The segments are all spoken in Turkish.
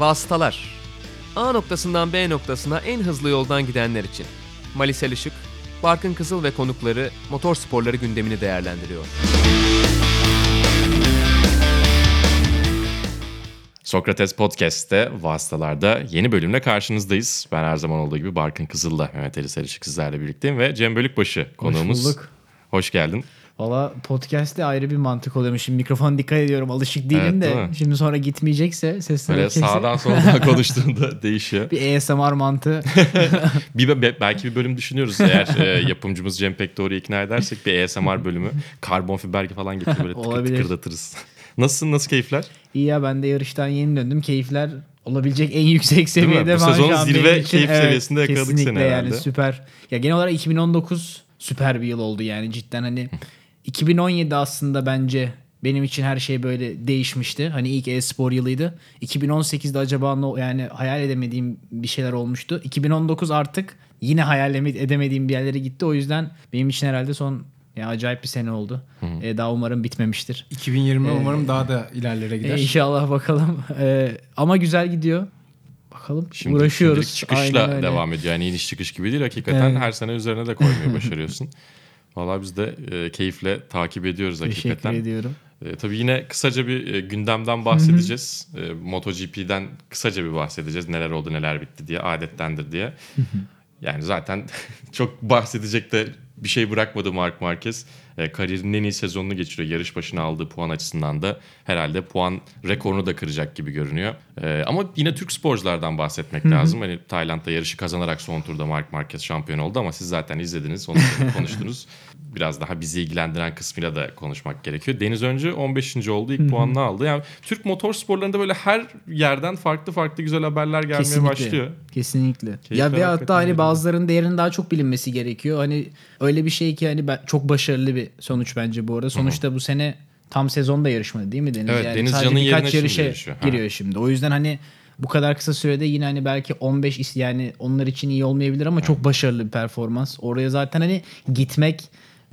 Vasıtalar A noktasından B noktasına en hızlı yoldan gidenler için. Malisel Işık, Barkın Kızıl ve konukları motor sporları gündemini değerlendiriyor. Sokrates Podcast'te Vasıtalar'da yeni bölümle karşınızdayız. Ben her zaman olduğu gibi Barkın Kızıl'la Mehmet Ali Sarıçık sizlerle birlikteyim ve Cem Bölükbaşı konuğumuz. bulduk. Hoş geldin. Valla podcast'te ayrı bir mantık oluyormuş. Şimdi mikrofona dikkat ediyorum. Alışık değilim Evet, değil de. mi? Şimdi sonra gitmeyecekse sesler Böyle kesin. sağdan soldan konuştuğunda değişiyor. Bir ASMR mantığı. Bir, be- belki bir bölüm düşünüyoruz eğer e, yapımcımız Cem Pektor'u ikna edersek bir ASMR bölümü. Karbon fiber falan getirip böyle tıkır Olabilir. tıkırdatırız. Nasılsın? Nasıl keyifler? İyi ya ben de yarıştan yeni döndüm. Keyifler olabilecek en yüksek Değil seviyede. Bu sezonun zirve için. keyif seviyesinde yakaladık seni yani herhalde. süper. Ya genel olarak 2019 süper bir yıl oldu yani cidden hani 2017 aslında bence benim için her şey böyle değişmişti. Hani ilk e-spor yılıydı. 2018'de acaba ne yani hayal edemediğim bir şeyler olmuştu. 2019 artık yine hayal edemediğim bir yerlere gitti. O yüzden benim için herhalde son ya acayip bir sene oldu. Ee, daha umarım bitmemiştir. 2020 Ee, umarım daha da ilerlere gider. E, inşallah bakalım. Ee, ama güzel gidiyor. Bakalım Şimdi uğraşıyoruz. şimdilik çıkışla Aynen öyle. devam ediyor. Yani iniş çıkış gibi değil. Hakikaten Evet. her sene üzerine de koymayı başarıyorsun. Valla biz de e, keyifle takip ediyoruz Teşekkür hakikaten. ediyorum. E, tabii yine kısaca bir e, gündemden bahsedeceğiz. E, MotoGP'den kısaca bir bahsedeceğiz. Neler oldu neler bitti diye adettendir diye. yani zaten çok bahsedecek de bir şey bırakmadı Mark Marquez. E, kariyerinin en iyi sezonunu geçiriyor. Yarış başına aldığı puan açısından da herhalde puan rekorunu da kıracak gibi görünüyor. E, ama yine Türk sporculardan bahsetmek lazım. Hani Tayland'da yarışı kazanarak son turda Mark Marquez şampiyon oldu ama siz zaten izlediniz, onu konuştunuz. Biraz daha bizi ilgilendiren kısmıyla da konuşmak gerekiyor. Deniz Öncü 15. oldu, ilk puanını aldı. Yani Türk motor sporlarında böyle her yerden farklı farklı güzel haberler gelmeye Kesinlikle. başlıyor. Kesinlikle. Keyifler ya ve hatta hani bazılarının değerinin daha çok bilinmesi gerekiyor. Hani öyle bir şey ki hani ben, çok başarılı bir sonuç bence bu arada. Sonuçta bu sene tam sezonda yarışmadı değil mi Deniz? Evet, yani Deniz Can'ın yerine şimdi yarışıyor. Ha. giriyor şimdi. O yüzden hani bu kadar kısa sürede yine hani belki 15 is- yani onlar için iyi olmayabilir ama çok başarılı bir performans. Oraya zaten hani gitmek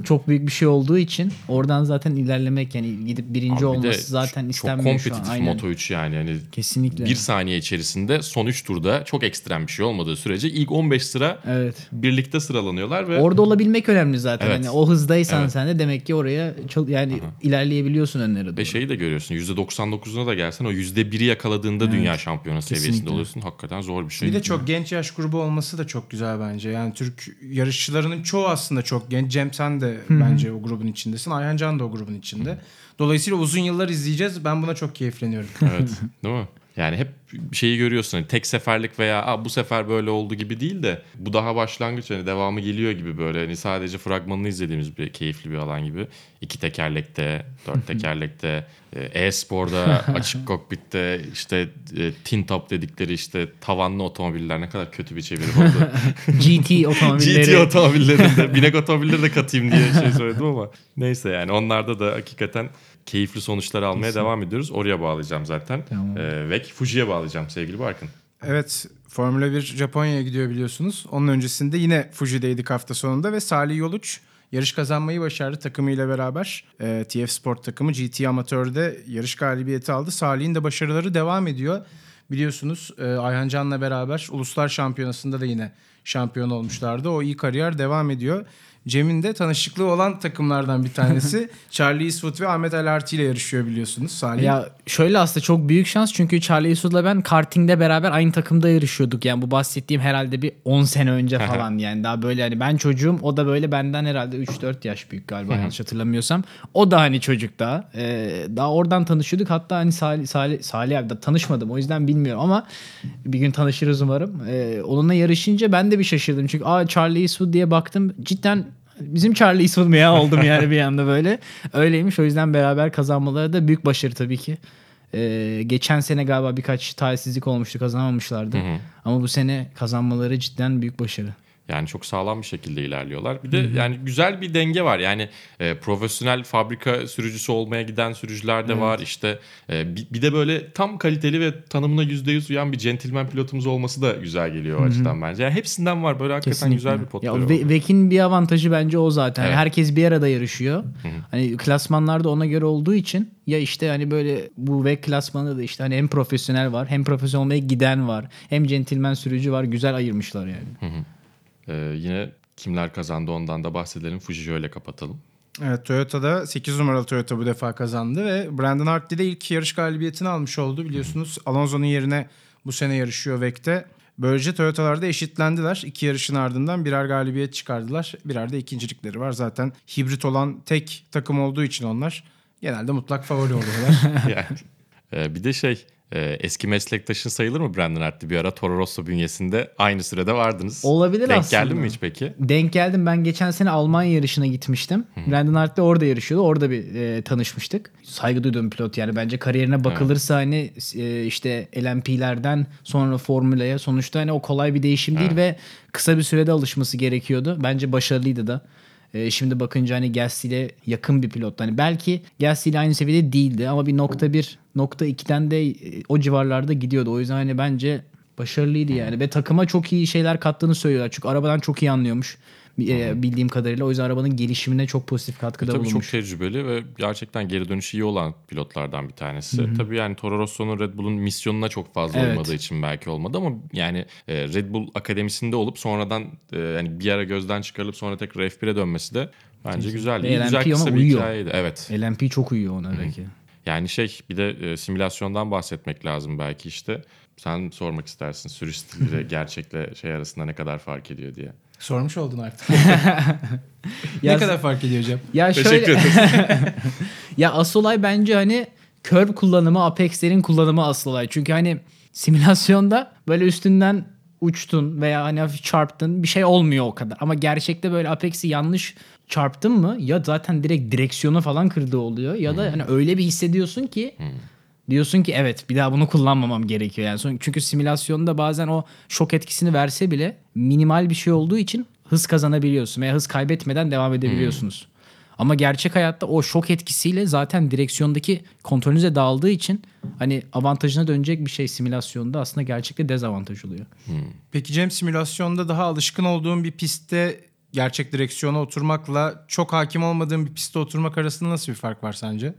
çok büyük bir şey olduğu için oradan zaten ilerlemek yani gidip birinci Abi olması zaten çok istenmiyor şu an. kompetitif. Moto 3 yani. yani Kesinlikle. bir saniye içerisinde son 3 turda çok ekstrem bir şey olmadığı sürece ilk 15 sıra Evet. birlikte sıralanıyorlar ve Orada olabilmek önemli zaten. Evet. Hani o hızdaysan Evet. sen de demek ki oraya çok yani ilerleyebiliyorsun önlere doğru. Ve şeyi de görüyorsun %99'una da gelsen o %1'i yakaladığında dünya şampiyonu seviyesinde oluyorsun. Hakikaten zor bir şey. Bir de çok genç yaş grubu olması da çok güzel bence. Yani Türk yarışçılarının çoğu aslında çok genç. Cem sen de bence o grubun içindesin. Ayhan Can da o grubun içinde. Dolayısıyla uzun yıllar izleyeceğiz. Ben buna çok keyifleniyorum. Evet değil mi? Yani hep şeyi görüyorsun hani tek seferlik veya Aa, bu sefer böyle oldu gibi değil de bu daha başlangıç hani devamı geliyor gibi böyle hani sadece fragmanını izlediğimiz bir keyifli bir alan gibi. İki tekerlekte, dört tekerlekte, e, e-sporda, açık kokpitte işte e, tin top dedikleri işte tavanlı otomobiller ne kadar kötü bir çeviri oldu. GT otomobilleri. GT otomobillerinde binek otomobilleri de katayım diye şey söyledim ama neyse yani onlarda da hakikaten keyifli sonuçlar almaya devam ediyoruz. Oraya bağlayacağım zaten. Tamam. Ee, ve Fuji'ye bağlayacağım sevgili Barkın. Evet Formula 1 Japonya'ya gidiyor biliyorsunuz. Onun öncesinde yine Fuji'deydik hafta sonunda ve Salih Yoluç yarış kazanmayı başardı takımıyla beraber. Ee, TF Sport takımı GT Amatör'de yarış galibiyeti aldı. Salih'in de başarıları devam ediyor. Biliyorsunuz e, Ayhan Can'la beraber Uluslar Şampiyonası'nda da yine şampiyon olmuşlardı. O iyi kariyer devam ediyor. Cem'in de tanışıklığı olan takımlardan bir tanesi. Charlie Eastwood ve Ahmet El Arti ile yarışıyor biliyorsunuz Salih. Ya şöyle aslında çok büyük şans çünkü Charlie Eastwood'la ben kartingde beraber aynı takımda yarışıyorduk. Yani bu bahsettiğim herhalde bir 10 sene önce falan yani daha böyle hani ben çocuğum o da böyle benden herhalde 3-4 yaş büyük galiba yanlış hatırlamıyorsam. O da hani çocuk daha. Ee, daha oradan tanışıyorduk. Hatta hani Salih, Salih, Salih abi de tanışmadım o yüzden bilmiyorum ama bir gün tanışırız umarım. Ee, onunla yarışınca ben de bir şaşırdım. Çünkü aa Charlie Eastwood diye baktım cidden bizim Charlie Eastwood mu ya oldum yani bir anda böyle. Öyleymiş o yüzden beraber kazanmaları da büyük başarı tabii ki. Ee, geçen sene galiba birkaç talihsizlik olmuştu kazanamamışlardı. Ama bu sene kazanmaları cidden büyük başarı. Yani çok sağlam bir şekilde ilerliyorlar. Bir de yani güzel bir denge var. Yani e, profesyonel fabrika sürücüsü olmaya giden sürücüler de var. İşte e, bir, bir de böyle tam kaliteli ve tanımına %100 uyan bir gentleman pilotumuz olması da güzel geliyor o açıdan bence. Yani hepsinden var. Böyle hakikaten güzel bir potları Ya. Ve- Vek'in bir avantajı bence o zaten. Evet. Herkes bir arada yarışıyor. Hani klasmanlarda ona göre olduğu için ya işte hani böyle bu Vek klasmanında da işte hani hem profesyonel var, hem profesyonel olmaya giden var, hem centilmen sürücü var. Güzel ayırmışlar yani. Ee, yine kimler kazandı ondan da bahsedelim. Fuji öyle kapatalım. Evet Toyota'da 8 numaralı Toyota bu defa kazandı ve Brandon Hartley de ilk yarış galibiyetini almış oldu. Biliyorsunuz Alonso'nun yerine bu sene yarışıyor Vek'te. Böylece Toyota'larda eşitlendiler. İki yarışın ardından birer galibiyet çıkardılar. Birer de ikincilikleri var. Zaten hibrit olan tek takım olduğu için onlar genelde mutlak favori oluyorlar. yani, e, bir de şey e, eski meslektaşın sayılır mı Brandon Hartley? Bir ara Toro Rosso bünyesinde aynı sürede vardınız. Olabilir Denk aslında. geldin mi hiç peki? Denk geldim. Ben geçen sene Almanya yarışına gitmiştim. Brandon Hartley orada yarışıyordu. Orada bir e, tanışmıştık. Saygı duyduğum pilot yani. Bence kariyerine bakılırsa hani e, işte LMP'lerden sonra Formula'ya sonuçta hani o kolay bir değişim değil ve kısa bir sürede alışması gerekiyordu. Bence başarılıydı da. E, şimdi bakınca hani Gasly yakın bir pilot. Hani belki Gasly aynı seviyede değildi ama bir nokta bir, nokta ikiden de e, o civarlarda gidiyordu. O yüzden hani bence başarılıydı yani. Ve takıma çok iyi şeyler kattığını söylüyorlar. Çünkü arabadan çok iyi anlıyormuş. E, bildiğim kadarıyla. O yüzden arabanın gelişimine çok pozitif katkıda Tabii çok bulunmuş. tecrübeli ve gerçekten geri dönüşü iyi olan pilotlardan bir tanesi. Tabii yani Toro Rosso'nun Red Bull'un misyonuna çok fazla Evet. uymadığı için belki olmadı ama yani e, Red Bull akademisinde olup sonradan e, yani bir ara gözden çıkarılıp sonra tekrar F1'e dönmesi de bence güzel. Güzel LMP ona kısa bir uyuyor. hikayeydi. Evet. LMP çok uyuyor ona belki. Yani şey bir de e, simülasyondan bahsetmek lazım belki işte. Sen sormak istersin sürüş stiliyle gerçekle şey arasında ne kadar fark ediyor diye. Sormuş oldun artık. Ya- ne kadar fark ediyor Cem? Ya Teşekkür şöyle ederim. ya asıl olay bence hani curve kullanımı, Apex'lerin kullanımı asıl olay. Çünkü hani simülasyonda böyle üstünden uçtun veya hani hafif çarptın bir şey olmuyor o kadar. Ama gerçekte böyle Apex'i yanlış çarptın mı ya zaten direkt direksiyonu falan kırdığı oluyor ya da hani öyle bir hissediyorsun ki diyorsun ki evet bir daha bunu kullanmamam gerekiyor. Yani son- çünkü simülasyonda bazen o şok etkisini verse bile minimal bir şey olduğu için hız kazanabiliyorsun veya hız kaybetmeden devam edebiliyorsunuz. Ama gerçek hayatta o şok etkisiyle zaten direksiyondaki kontrolünüze dağıldığı için hani avantajına dönecek bir şey simülasyonda aslında gerçekte dezavantaj oluyor. Peki Cem simülasyonda daha alışkın olduğun bir pistte gerçek direksiyona oturmakla çok hakim olmadığın bir pistte oturmak arasında nasıl bir fark var sence?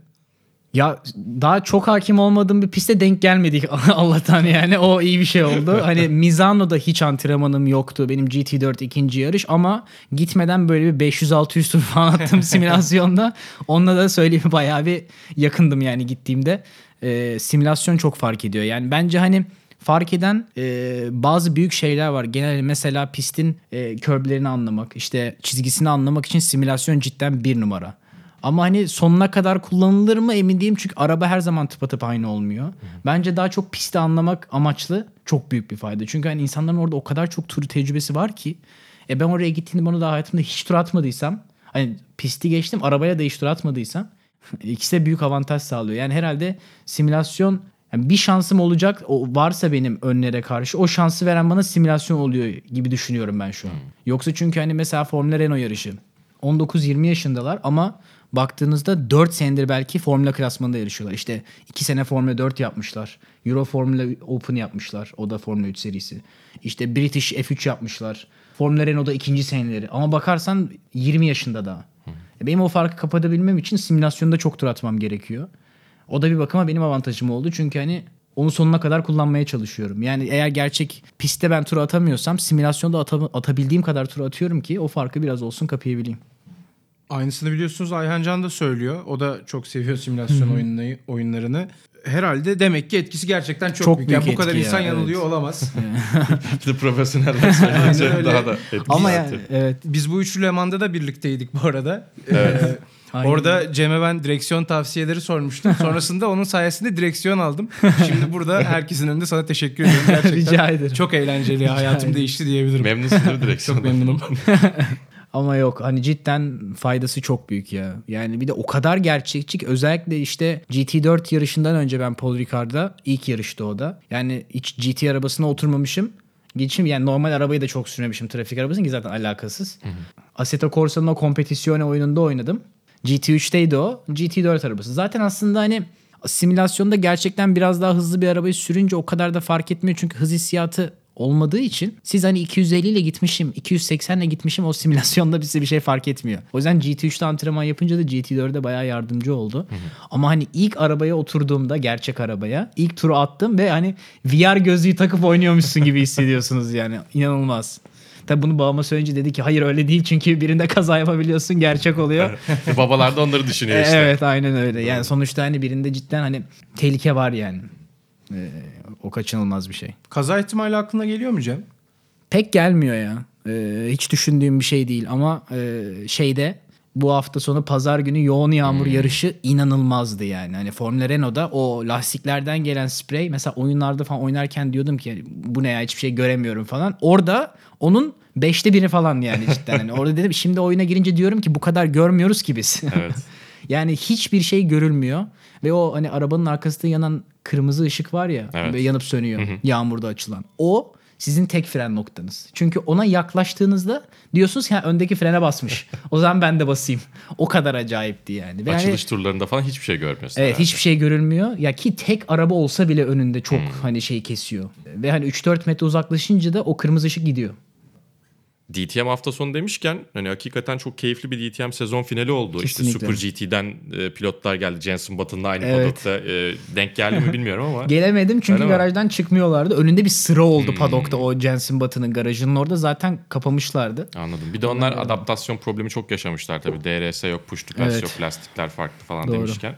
Ya daha çok hakim olmadığım bir piste denk gelmedik Allah'tan yani o iyi bir şey oldu. Hani Misano'da hiç antrenmanım yoktu benim GT4 ikinci yarış ama gitmeden böyle bir 500-600 tur falan attım simülasyonda. Onunla da söyleyeyim bayağı bir yakındım yani gittiğimde. Ee, simülasyon çok fark ediyor yani bence hani fark eden e, bazı büyük şeyler var. Genel mesela pistin e, körblerini anlamak, işte çizgisini anlamak için simülasyon cidden bir numara. Ama hani sonuna kadar kullanılır mı emin değilim çünkü araba her zaman tıpatıp aynı olmuyor. Bence daha çok pisti anlamak amaçlı çok büyük bir fayda. Çünkü hani insanların orada o kadar çok tur tecrübesi var ki e ben oraya gittiğimde bunu daha hayatımda hiç tur atmadıysam hani pisti geçtim arabaya da hiç tur atmadıysam ikisi de büyük avantaj sağlıyor. Yani herhalde simülasyon yani bir şansım olacak o varsa benim önlere karşı o şansı veren bana simülasyon oluyor gibi düşünüyorum ben şu an. Yoksa çünkü hani mesela Formula Renault yarışı 19-20 yaşındalar ama baktığınızda 4 senedir belki Formula klasmanında yarışıyorlar. İşte 2 sene Formula 4 yapmışlar. Euro Formula Open yapmışlar. O da Formula 3 serisi. İşte British F3 yapmışlar. Formula Renault'da ikinci seneleri. Ama bakarsan 20 yaşında daha. Benim o farkı kapatabilmem için simülasyonda çok tur atmam gerekiyor. O da bir bakıma benim avantajım oldu. Çünkü hani onu sonuna kadar kullanmaya çalışıyorum. Yani eğer gerçek pistte ben tur atamıyorsam simülasyonda ata- atabildiğim kadar tur atıyorum ki o farkı biraz olsun kapayabileyim. Aynısını biliyorsunuz Ayhan Can da söylüyor. O da çok seviyor simülasyon oyunları, oyunlarını. Herhalde demek ki etkisi gerçekten çok, Çok büyük. büyük Yani bu kadar etki ya, insan evet. yanılıyor olamaz. Bir de profesyoneller Aynen söyleyince öyle. daha da etkili. Ama yani evet. Biz bu üçlü Leman'da da birlikteydik bu arada. Evet. Ee, Aynen. Orada Cem'e ben direksiyon tavsiyeleri sormuştum. Sonrasında onun sayesinde direksiyon aldım. Şimdi burada herkesin önünde sana teşekkür ediyorum. Gerçekten Rica ederim. çok eğlenceli. Hayatım ederim. değişti diyebilirim. Memnunsundur direksiyonda. Çok memnunum. Ama yok hani cidden faydası çok büyük ya. Yani bir de o kadar gerçekçi ki özellikle işte GT4 yarışından önce ben Paul Ricard'da ilk yarıştı o da. Yani hiç GT arabasına oturmamışım. geçim yani normal arabayı da çok sürmemişim trafik arabasının ki zaten alakasız. Assetto Corsa'nın o kompetisyone oyununda oynadım. GT3'teydi o. GT4 arabası. Zaten aslında hani simülasyonda gerçekten biraz daha hızlı bir arabayı sürünce o kadar da fark etmiyor. Çünkü hız hissiyatı olmadığı için siz hani 250 ile gitmişim, 280 ile gitmişim o simülasyonda size bir şey fark etmiyor. O yüzden GT3'te antrenman yapınca da GT4'e bayağı yardımcı oldu. Ama hani ilk arabaya oturduğumda gerçek arabaya ilk turu attım ve hani VR gözlüğü takıp oynuyormuşsun gibi hissediyorsunuz yani. İnanılmaz. Tabi bunu babama söyleyince dedi ki hayır öyle değil çünkü birinde kaza yapabiliyorsun gerçek oluyor. Babalar da onları düşünüyor işte. Evet aynen öyle. Yani sonuçta hani birinde cidden hani tehlike var yani. Ee, o kaçınılmaz bir şey. Kaza ihtimali aklına geliyor mu Cem? Pek gelmiyor ya. Ee, hiç düşündüğüm bir şey değil ama e, şeyde bu hafta sonu pazar günü yoğun yağmur yarışı inanılmazdı yani. Hani Formula Renault'da o lastiklerden gelen sprey mesela oyunlarda falan oynarken diyordum ki bu ne ya hiçbir şey göremiyorum falan. Orada onun beşte biri falan yani cidden. Hani orada dedim şimdi oyuna girince diyorum ki bu kadar görmüyoruz ki biz. Evet. yani hiçbir şey görülmüyor ve o hani arabanın arkasında yanan kırmızı ışık var ya Evet. ve yanıp sönüyor yağmurda açılan. O sizin tek fren noktanız. Çünkü ona yaklaştığınızda diyorsunuz "Ha, öndeki frene basmış. o zaman ben de basayım. O kadar acayipti yani. Ve Açılış turlarında falan hiçbir şey görmüyorsun. Evet herhalde. hiçbir şey görülmüyor. Ya ki tek araba olsa bile önünde çok hani şey kesiyor. Ve hani 3-4 metre uzaklaşınca da o kırmızı ışık gidiyor. DTM hafta sonu demişken hani hakikaten çok keyifli bir DTM sezon finali oldu. Kesinlikle. İşte Super GT'den e, pilotlar geldi. Jensen Button'la aynı Evet. paddock'ta e, denk geldi mi bilmiyorum ama. Gelemedim çünkü Öyle mi? garajdan çıkmıyorlardı. Önünde bir sıra oldu paddock'ta o Jensen Button'ın garajının orada zaten kapamışlardı. Anladım. Bir de onlar adaptasyon problemi çok yaşamışlar tabii. DRS yok, push to pass Evet. yok, lastikler farklı falan Doğru. demişken.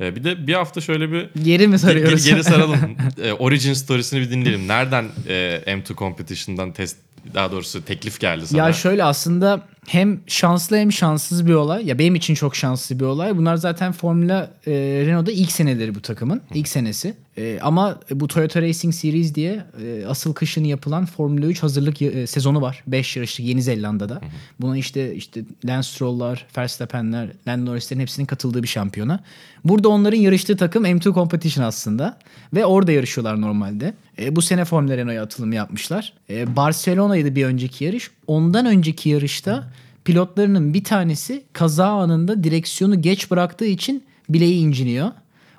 E, bir de bir hafta şöyle bir Geri mi Geri, sarıyoruz? geri saralım. E, origin storiesini bir dinleyelim. Nereden e, M2 Competition'dan test daha doğrusu teklif geldi sana? Ya şöyle aslında hem şanslı hem şanssız bir olay. Ya benim için çok şanslı bir olay. Bunlar zaten Formula e, Renault'da ilk seneleri bu takımın. ilk senesi. E, ama bu Toyota Racing Series diye e, asıl kışın yapılan Formula 3 hazırlık e, sezonu var. 5 yarışlık Yeni Zelanda'da. Buna işte işte Lance Stroll'lar, Verstappen'ler, Lando Norris'lerin hepsinin katıldığı bir şampiyona. Burada onların yarıştığı takım M2 Competition aslında. Ve orada yarışıyorlar normalde. E, bu sene Formula Renault'a atılım yapmışlar. E, Barcelona'ydı bir önceki yarış. Ondan önceki yarışta pilotlarının bir tanesi kaza anında direksiyonu geç bıraktığı için bileği inciniyor.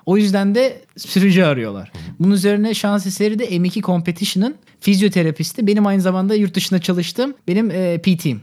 O yüzden de sürücü arıyorlar. Bunun üzerine şans eseri de M2 Competition'ın fizyoterapisti. Benim aynı zamanda yurt dışında çalıştığım benim e, PT'm.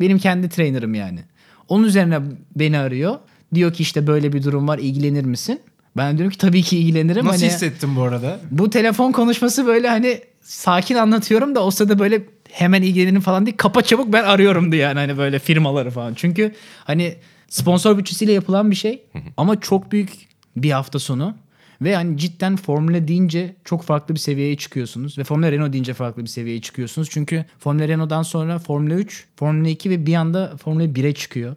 benim kendi trainer'ım yani. Onun üzerine beni arıyor. Diyor ki işte böyle bir durum var ilgilenir misin? Ben diyorum ki tabii ki ilgilenirim. Nasıl Hani- hissettin bu arada? bu telefon konuşması böyle hani sakin anlatıyorum da o sırada böyle hemen ilgilenin falan değil. Kapa çabuk ben arıyorum diye yani hani böyle firmaları falan. Çünkü hani sponsor bütçesiyle yapılan bir şey ama çok büyük bir hafta sonu. Ve hani cidden Formula deyince çok farklı bir seviyeye çıkıyorsunuz. Ve Formula Renault deyince farklı bir seviyeye çıkıyorsunuz. Çünkü Formula Renault'dan sonra Formula 3, Formula 2 ve bir anda Formula 1'e çıkıyor.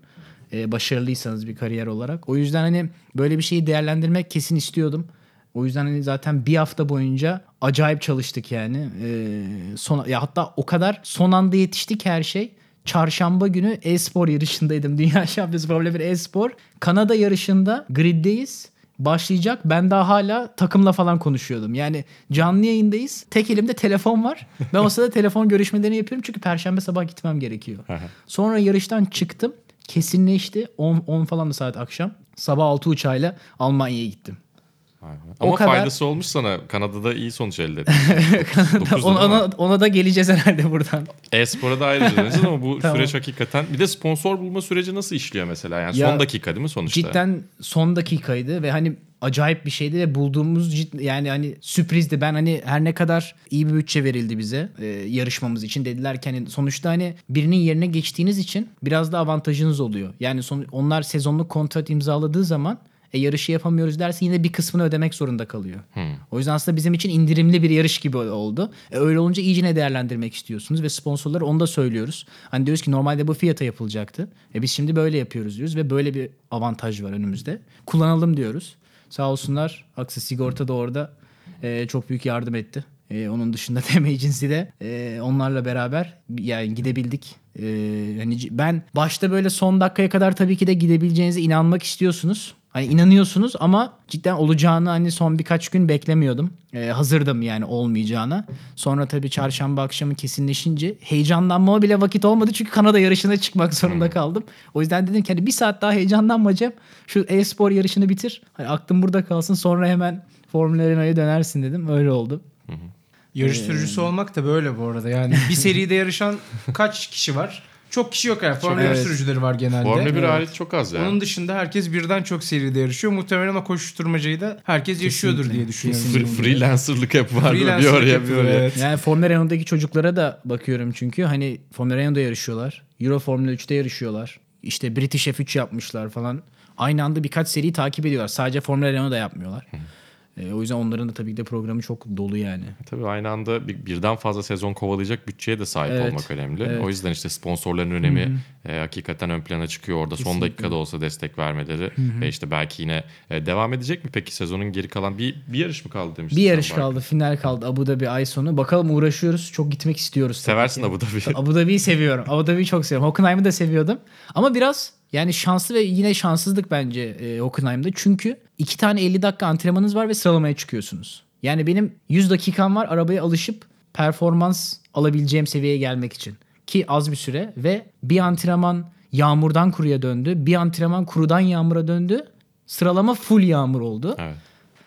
Ee, başarılıysanız bir kariyer olarak. O yüzden hani böyle bir şeyi değerlendirmek kesin istiyordum. O yüzden hani zaten bir hafta boyunca acayip çalıştık yani. Ee, son, ya hatta o kadar son anda yetiştik her şey. Çarşamba günü e-spor yarışındaydım. Dünya Şampiyonası Formula 1 e-spor. Kanada yarışında griddeyiz. Başlayacak. Ben daha hala takımla falan konuşuyordum. Yani canlı yayındayız. Tek elimde telefon var. Ben o sırada telefon görüşmelerini yapıyorum. Çünkü perşembe sabah gitmem gerekiyor. Sonra yarıştan çıktım. Kesinleşti. 10, 10 falan da saat akşam. Sabah 6 uçağıyla Almanya'ya gittim. Ama kadar- faydası olmuş sana. Kanada'da iyi sonuç elde ettin. Dokuz ona, ona, ona da geleceğiz herhalde buradan. E-spora da ayrıca döneceğiz ama bu Tamam. süreç hakikaten... Bir de sponsor bulma süreci nasıl işliyor mesela? Yani Ya, son dakika değil mi sonuçta? Cidden son dakikaydı ve hani acayip bir şeydi ve bulduğumuz cid- yani hani sürprizdi. Ben hani her ne kadar iyi bir bütçe verildi bize e, yarışmamız için dediler ki hani sonuçta hani birinin yerine geçtiğiniz için biraz da avantajınız oluyor. Yani son, onlar sezonluk kontrat imzaladığı zaman e, yarışı yapamıyoruz derse yine bir kısmını ödemek zorunda kalıyor. O yüzden aslında bizim için indirimli bir yarış gibi oldu. E, öyle olunca iyicene değerlendirmek istiyorsunuz ve sponsorlara onu da söylüyoruz. Hani diyoruz ki normalde bu fiyata yapılacaktı. E biz şimdi böyle yapıyoruz diyoruz ve böyle bir avantaj var önümüzde. Kullanalım diyoruz. Sağ olsunlar Aksa Sigorta da orada e, çok büyük yardım etti. E, onun dışında TM Agency de e, onlarla beraber yani gidebildik. E, hani ben başta böyle son dakikaya kadar tabii ki de gidebileceğinize inanmak istiyorsunuz. Hani inanıyorsunuz ama cidden olacağını hani son birkaç gün beklemiyordum. Ee, hazırdım yani olmayacağına. Sonra tabii çarşamba akşamı kesinleşince heyecanlanmama bile vakit olmadı. Çünkü Kanada yarışına çıkmak zorunda kaldım. O yüzden dedim ki hani bir saat daha heyecanlanmayacağım. Şu e-spor yarışını bitir. Hani aklım burada kalsın sonra hemen Formula Renault'a dönersin dedim. Öyle oldu. Yarış sürücüsü olmak da böyle bu arada. Yani bir seride yarışan kaç kişi var? Çok kişi yok yani. Formula 1 evet. sürücüleri var genelde. Formula 1 Evet. hariç çok az ya. Onun dışında herkes birden çok seride yarışıyor. Muhtemelen o koşuşturmacayı da herkes yaşıyordur Kesinlikle. diye düşünüyorum. Fre- freelancerlık hep var bir Freelancerlık oraya bir yapıyor, oraya. evet. Yani Formula Renault'daki çocuklara da bakıyorum çünkü hani Formula Renault'da yarışıyorlar. Euro Formula 3'te yarışıyorlar. İşte British F3 yapmışlar falan. Aynı anda birkaç seri takip ediyorlar. Sadece Formula Renault'da yapmıyorlar. Ee, o yüzden onların da tabii ki de programı çok dolu yani. Tabii aynı anda bir- birden fazla sezon kovalayacak bütçeye de sahip Evet, olmak önemli. evet. O yüzden işte sponsorların önemi e, hakikaten ön plana çıkıyor orada. Son Kesinlikle. dakikada olsa destek vermeleri ve işte belki yine e, devam edecek mi peki sezonun geri kalan bir bir yarış mı kaldı demiştin Bir yarış kaldı. Final kaldı. Abu Dhabi ay sonu. Bakalım uğraşıyoruz. Çok gitmek istiyoruz. Seversin ki. Abu Dhabi. Abu Dhabi'yi seviyorum. Abu Dhabi'yi çok seviyorum. Hockenheim'ı da seviyordum. Ama biraz yani şanslı ve yine şanssızlık bence e, Hockenheim'da. Çünkü iki tane 50 dakika antrenmanınız var ve sıralamaya çıkıyorsunuz. Yani benim 100 dakikam var arabaya alışıp performans alabileceğim seviyeye gelmek için. Ki az bir süre ve bir antrenman yağmurdan kuruya döndü. Bir antrenman kurudan yağmura döndü. Sıralama full yağmur oldu Evet.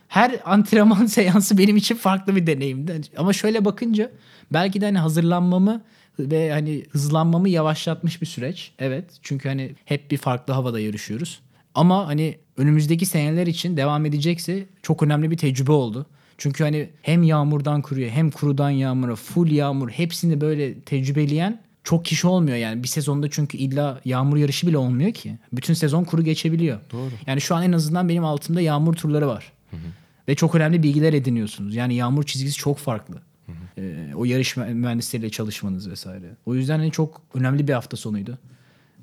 her antrenman seansı benim için farklı bir deneyimdi. Ama şöyle bakınca belki de hani hazırlanmamı ve hani hızlanmamı yavaşlatmış bir süreç. Evet. Çünkü hani hep bir farklı havada yarışıyoruz. Ama hani önümüzdeki seneler için devam edecekse çok önemli bir tecrübe oldu. Çünkü hani hem yağmurdan kuruya hem kurudan yağmura full yağmur hepsini böyle tecrübeleyen çok kişi olmuyor yani bir sezonda çünkü illa yağmur yarışı bile olmuyor ki. Bütün sezon kuru geçebiliyor. Doğru. Yani şu an en azından benim altımda yağmur turları var. Ve çok önemli bilgiler ediniyorsunuz. Yani yağmur çizgisi çok farklı. Ee, o yarış mü- mühendisleriyle çalışmanız vesaire. O yüzden hani çok önemli bir hafta sonuydu.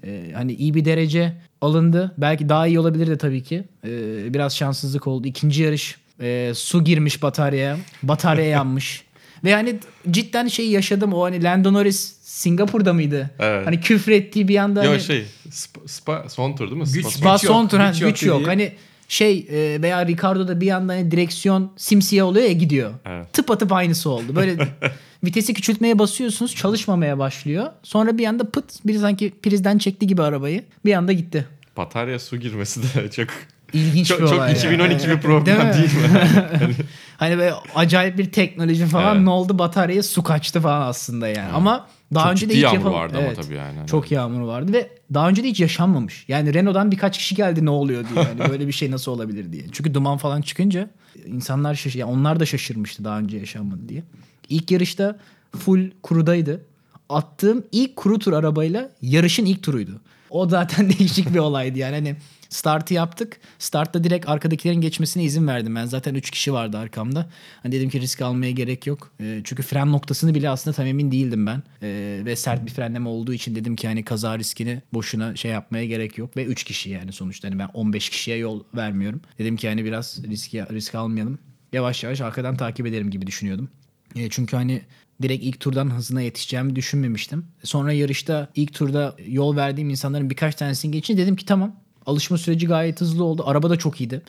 Ee, hani iyi bir derece alındı. Belki daha iyi olabilirdi tabii ki. Ee, biraz şanssızlık oldu. İkinci yarış e, su girmiş bataryaya. Batarya yanmış. Ve hani cidden şey yaşadım. O hani Lando Norris Singapur'da mıydı? Evet. Hani küfür ettiği bir anda Yo hani, şey spa, spa- son tur değil mi? Güç- Spa- Spa yok, son tur güç yok güç yok. Hani şey e, veya Ricardo'da bir anda hani direksiyon simsiyah oluyor ya gidiyor. Evet. Tıp atıp aynısı oldu. Böyle vitesi küçültmeye basıyorsunuz çalışmamaya başlıyor. Sonra bir anda pıt bir sanki prizden çekti gibi arabayı. Bir anda gitti. Batarya su girmesi de çok İlginç çok, bir çok olay. ya. 2012 bir problem Değil mi? değil mi? Hani böyle acayip bir teknoloji falan Evet. ne oldu bataryaya su kaçtı falan aslında yani. Ama daha Çok önce de ciddi hiç yağmur yapam- vardı ama Evet. tabii yani. Çok yağmur vardı ve daha önce de hiç yaşanmamış. Yani Renault'dan birkaç kişi geldi ne oluyor diye. Yani böyle bir şey nasıl olabilir diye. Çünkü duman falan çıkınca insanlar şaş yani onlar da şaşırmıştı daha önce yaşanmadı diye. İlk yarışta full kurudaydı. Attığım ilk kuru tur arabayla yarışın ilk turuydu. O zaten değişik bir olaydı yani. Hani startı yaptık. Startta direkt arkadakilerin geçmesine izin verdim. Ben zaten 3 kişi vardı arkamda. Hani dedim ki risk almaya gerek yok. Ee, çünkü fren noktasını bile aslında tam emin değildim ben. Ee, ve sert bir frenleme olduğu için dedim ki hani kaza riskini boşuna şey yapmaya gerek yok. Ve 3 kişi yani sonuçta. Hani ben 15 kişiye yol vermiyorum. Dedim ki hani biraz risk, risk almayalım. Yavaş yavaş arkadan takip ederim gibi düşünüyordum. E, çünkü hani direkt ilk turdan hızına yetişeceğimi düşünmemiştim. Sonra yarışta ilk turda yol verdiğim insanların birkaç tanesini geçince dedim ki tamam. Alışma süreci gayet hızlı oldu. Araba da çok iyiydi.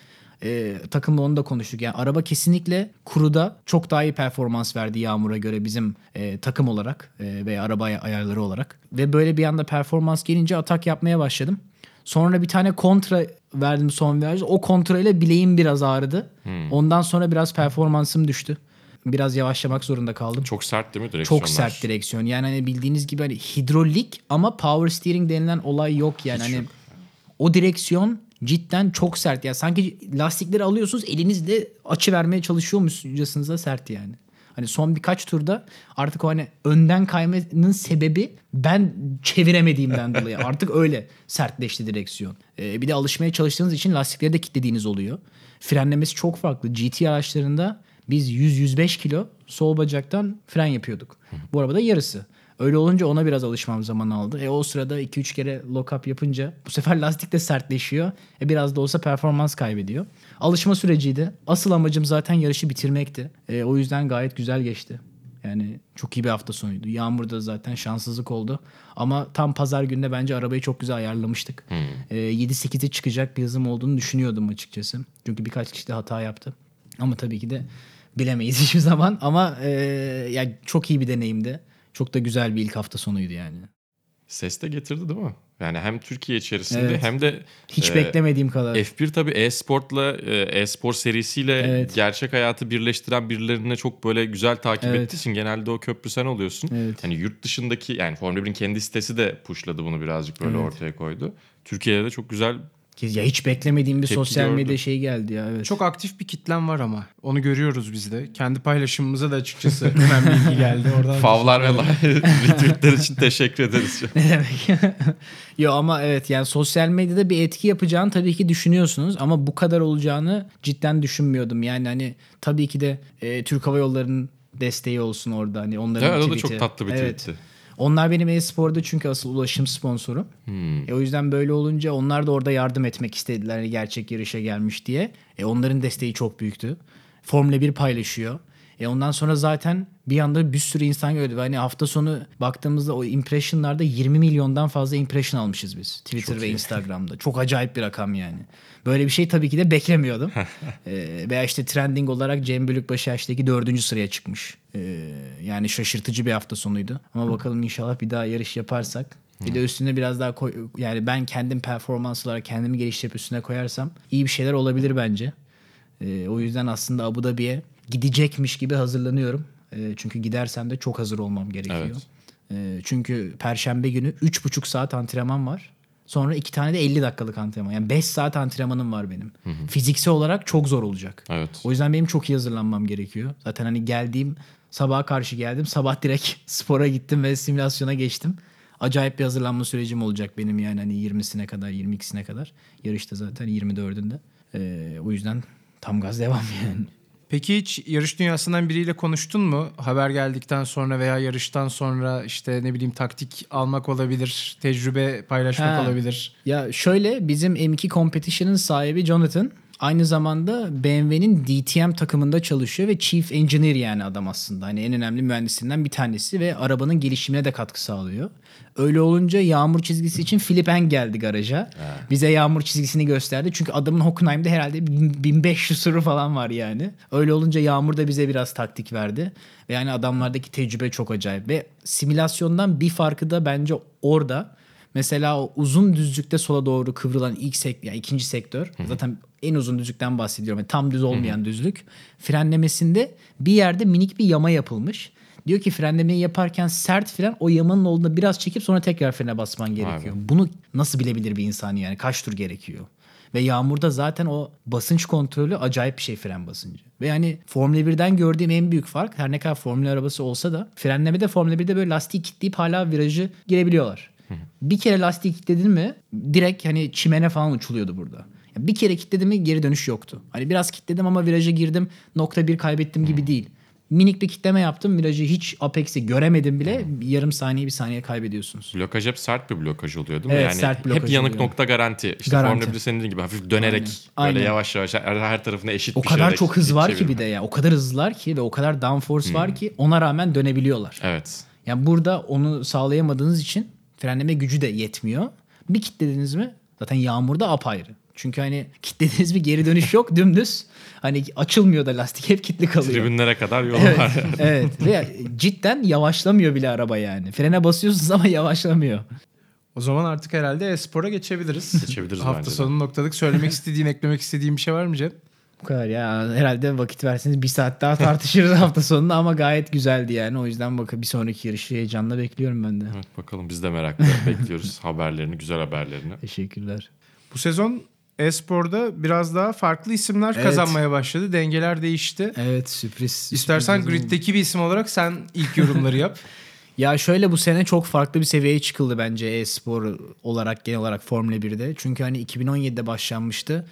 E, takımla onu da konuştuk. Yani araba kesinlikle kuruda çok daha iyi performans verdi Yağmur'a göre bizim e, takım olarak e, veya araba ay- ayarları olarak. Ve böyle bir anda performans gelince atak yapmaya başladım. Sonra bir tane kontra verdim son virajda. O kontra ile bileğim biraz ağrıdı. Ondan sonra biraz performansım düştü. Biraz yavaşlamak zorunda kaldım. Çok sert değil mi direksiyonlar? Çok sert direksiyon. Yani hani bildiğiniz gibi hani hidrolik ama power steering denilen olay yok yani. hani o direksiyon cidden çok sert. Yani sanki lastikleri alıyorsunuz elinizle açı vermeye çalışıyormuşçasınız da sert yani. Hani son birkaç turda artık o hani önden kaymanın sebebi ben çeviremediğimden dolayı. Artık öyle sertleşti direksiyon. Ee, bir de alışmaya çalıştığınız için lastikleri de kilitlediğiniz oluyor. Frenlemesi çok farklı. GT araçlarında biz 100-105 kilo sol bacaktan fren yapıyorduk. Bu arabada yarısı. Öyle olunca ona biraz alışmam zaman aldı. E o sırada 2-3 kere lock up yapınca bu sefer lastik de sertleşiyor. E biraz da olsa performans kaybediyor. Alışma süreciydi. Asıl amacım zaten yarışı bitirmekti. E, o yüzden gayet güzel geçti. Yani çok iyi bir hafta sonuydu. Yağmurda zaten şanssızlık oldu. Ama tam pazar günde bence arabayı çok güzel ayarlamıştık. Ee, 7-8'e çıkacak bir hızım olduğunu düşünüyordum açıkçası. Çünkü birkaç kişi de hata yaptı. Ama tabii ki de bilemeyiz hiçbir zaman. Ama e, yani çok iyi bir deneyimdi. Çok da güzel bir ilk hafta sonuydu yani. Ses de getirdi değil mi? Yani hem Türkiye içerisinde Evet. hem de Hiç e, beklemediğim kadar. F1 tabii e-sportla e, e-spor serisiyle Evet. gerçek hayatı birleştiren birilerine çok böyle güzel takip Evet. ettiği için genelde o köprü sen oluyorsun. Evet. Hani yurt dışındaki yani Formula 1'in kendi sitesi de pushladı bunu birazcık böyle Evet. ortaya koydu. Türkiye'de de çok güzel Ya hiç beklemediğim bir Tepki sosyal gördüm. medya şey geldi ya. Evet. Çok aktif bir kitlem var ama. Onu görüyoruz biz de. Kendi paylaşımımıza da açıkçası hemen bilgi geldi. Oradan favlar ve retweetler için teşekkür ederiz. Ne demek? Yo ama evet yani sosyal medyada bir etki yapacağını tabii ki düşünüyorsunuz ama bu kadar olacağını cidden düşünmüyordum. Yani hani tabii ki de e, Türk Hava Yolları'nın desteği olsun orada hani onların Evet o da çok tatlı bir Evet. Onlar benim e-sporda çünkü asıl ulaşım sponsorum. E, o yüzden böyle olunca onlar da orada yardım etmek istediler hani gerçek yarışa gelmiş diye. E, onların desteği çok büyüktü. Formula 1 paylaşıyor. E ondan sonra zaten bir anda bir sürü insan gördü. Hani hafta sonu baktığımızda o impressionlarda 20 milyondan fazla impression almışız biz. Twitter ve Instagram'da. Çok acayip bir rakam yani. Böyle bir şey tabii ki de beklemiyordum. e, veya işte trending olarak Cem Bölükbaşı yaştaki dördüncü sıraya çıkmış. E, yani şaşırtıcı bir hafta sonuydu. Ama bakalım inşallah bir daha yarış yaparsak. Bir de üstüne biraz daha koy, yani ben kendim performans olarak kendimi geliştirip üstüne koyarsam iyi bir şeyler olabilir bence. E, o yüzden aslında Abu Dhabi'ye gidecekmiş gibi hazırlanıyorum. E, çünkü gidersem de çok hazır olmam gerekiyor. Evet. E, çünkü perşembe günü 3,5 saat antrenman var. Sonra iki tane de 50 dakikalık antrenman. Yani 5 saat antrenmanım var benim. Fiziksel olarak çok zor olacak. Evet. O yüzden benim çok iyi hazırlanmam gerekiyor. Zaten hani geldiğim sabaha karşı geldim. Sabah direkt spora gittim ve simülasyona geçtim. Acayip bir hazırlanma sürecim olacak benim yani hani 20'sine kadar 22'sine kadar. Yarışta zaten 24'ünde. Ee, o yüzden tam gaz devam yani. Peki hiç yarış dünyasından biriyle konuştun mu? Haber geldikten sonra veya yarıştan sonra işte ne bileyim taktik almak olabilir, tecrübe paylaşmak Ha. olabilir. Ya şöyle bizim M2 Competition'ın sahibi Jonathan aynı zamanda BMW'nin DTM takımında çalışıyor ve Chief Engineer yani adam aslında. Hani en önemli mühendisinden bir tanesi ve arabanın gelişimine de katkı sağlıyor. Öyle olunca yağmur çizgisi için Philip Eng geldi garaja. Bize yağmur çizgisini gösterdi. Çünkü adamın Hockenheim'de herhalde 1500 sürü falan var yani. Öyle olunca Yağmur da bize biraz taktik verdi. Ve yani adamlardaki tecrübe çok acayip. Ve simülasyondan bir farkı da bence orada. Mesela o uzun düzlükte sola doğru kıvrılan ilk sek yani ikinci sektör. Zaten en uzun düzlükten bahsediyorum. Yani tam düz olmayan düzlük. Frenlemesinde bir yerde minik bir yama yapılmış. Diyor ki frenlemeyi yaparken sert fren o yamanın olduğunda biraz çekip sonra tekrar frene basman gerekiyor. Bunu nasıl bilebilir bir insan yani? Kaç tur gerekiyor? Ve yağmurda zaten o basınç kontrolü acayip bir şey fren basıncı. Ve yani Formula 1'den gördüğüm en büyük fark her ne kadar Formula arabası olsa da frenlemede Formula 1'de böyle lastiği kilitleyip hala virajı girebiliyorlar. Bir kere lastiği kilitledin mi direkt hani çimene falan uçuluyordu burada. Yani bir kere kilitledim mi geri dönüş yoktu. Hani biraz kilitledim ama viraja girdim nokta bir kaybettim gibi değil. Minik bir kitleme yaptım virajı hiç Apex'i göremedim bile yarım saniye bir saniye kaybediyorsunuz. Blokaj hep sert bir blokaj oluyor değil mi? Evet, yani sert hep blokaj yanık oluyor. nokta garanti. İşte Garanti. Formula 1'de senin dediğin gibi hafif dönerek Aynen. böyle Aynen. yavaş yavaş her, her tarafına eşit O bir kadar şeyle çok hız var ki çevirme. bir de ya. O kadar hızlılar ki ve o kadar downforce var ki ona rağmen dönebiliyorlar. Evet. Yani burada onu sağlayamadığınız için frenleme gücü de yetmiyor. Bir kilitlediniz mi zaten yağmurda apayrı. Çünkü hani kilitlediniz mi geri dönüş yok dümdüz. Hani açılmıyor da lastik hep kilitli kalıyor. Tribünlere kadar yolu Evet, var. evet ve cidden yavaşlamıyor bile araba yani. Frene basıyorsunuz ama yavaşlamıyor. O zaman artık herhalde e-spora geçebiliriz. Geçebiliriz Hafta bence de. sonu noktalık. Söylemek istediğin, eklemek istediğin bir şey var mı Cem? Bu kadar ya. Herhalde vakit verseniz bir saat daha tartışırız hafta sonunda ama gayet güzeldi yani. O yüzden bakın bir sonraki yarışı heyecanla bekliyorum ben de. Evet, bakalım biz de merakla bekliyoruz haberlerini, güzel haberlerini. Teşekkürler. Bu sezon e-sporda biraz daha farklı isimler Evet. kazanmaya başladı. Dengeler değişti. Evet sürpriz. İstersen sürpriz griddeki bir isim olarak sen ilk yorumları yap. Ya şöyle bu sene çok farklı bir seviyeye çıkıldı bence e-spor olarak genel olarak Formula 1'de. Çünkü hani 2017'de başlanmıştı.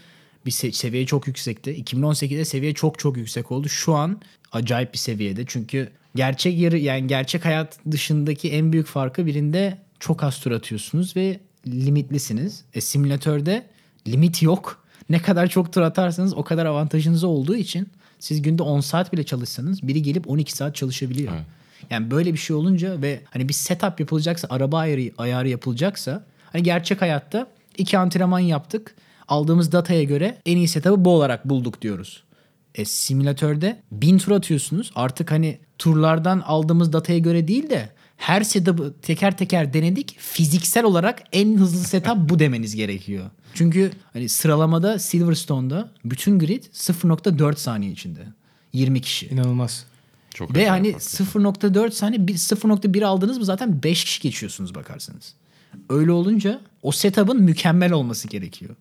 Bir se- seviye çok yüksekti. 2018'de seviye çok çok yüksek oldu. Şu an acayip bir seviyede. Çünkü gerçek yarı yani gerçek hayat dışındaki en büyük farkı birinde çok az tur atıyorsunuz ve limitlisiniz. E simülatörde limit yok. Ne kadar çok tur atarsanız o kadar avantajınız olduğu için siz günde 10 saat bile çalışsanız biri gelip 12 saat çalışabiliyor. Evet. Yani böyle bir şey olunca ve hani bir setup yapılacaksa, araba ayarı, ayarı yapılacaksa hani gerçek hayatta iki antrenman yaptık. Aldığımız dataya göre en iyi setup'ı bu olarak bulduk diyoruz. E, simülatörde bin tur atıyorsunuz. Artık hani turlardan aldığımız dataya göre değil de her setup'ı teker teker denedik. Fiziksel olarak en hızlı setup bu demeniz gerekiyor. Çünkü hani sıralamada Silverstone'da bütün grid 0.4 saniye içinde. 20 kişi. İnanılmaz. Çok Ve hani hakikaten. 0.4 saniye bir- 0.1 aldınız mı zaten 5 kişi geçiyorsunuz bakarsanız. Öyle olunca o setup'ın mükemmel olması gerekiyor.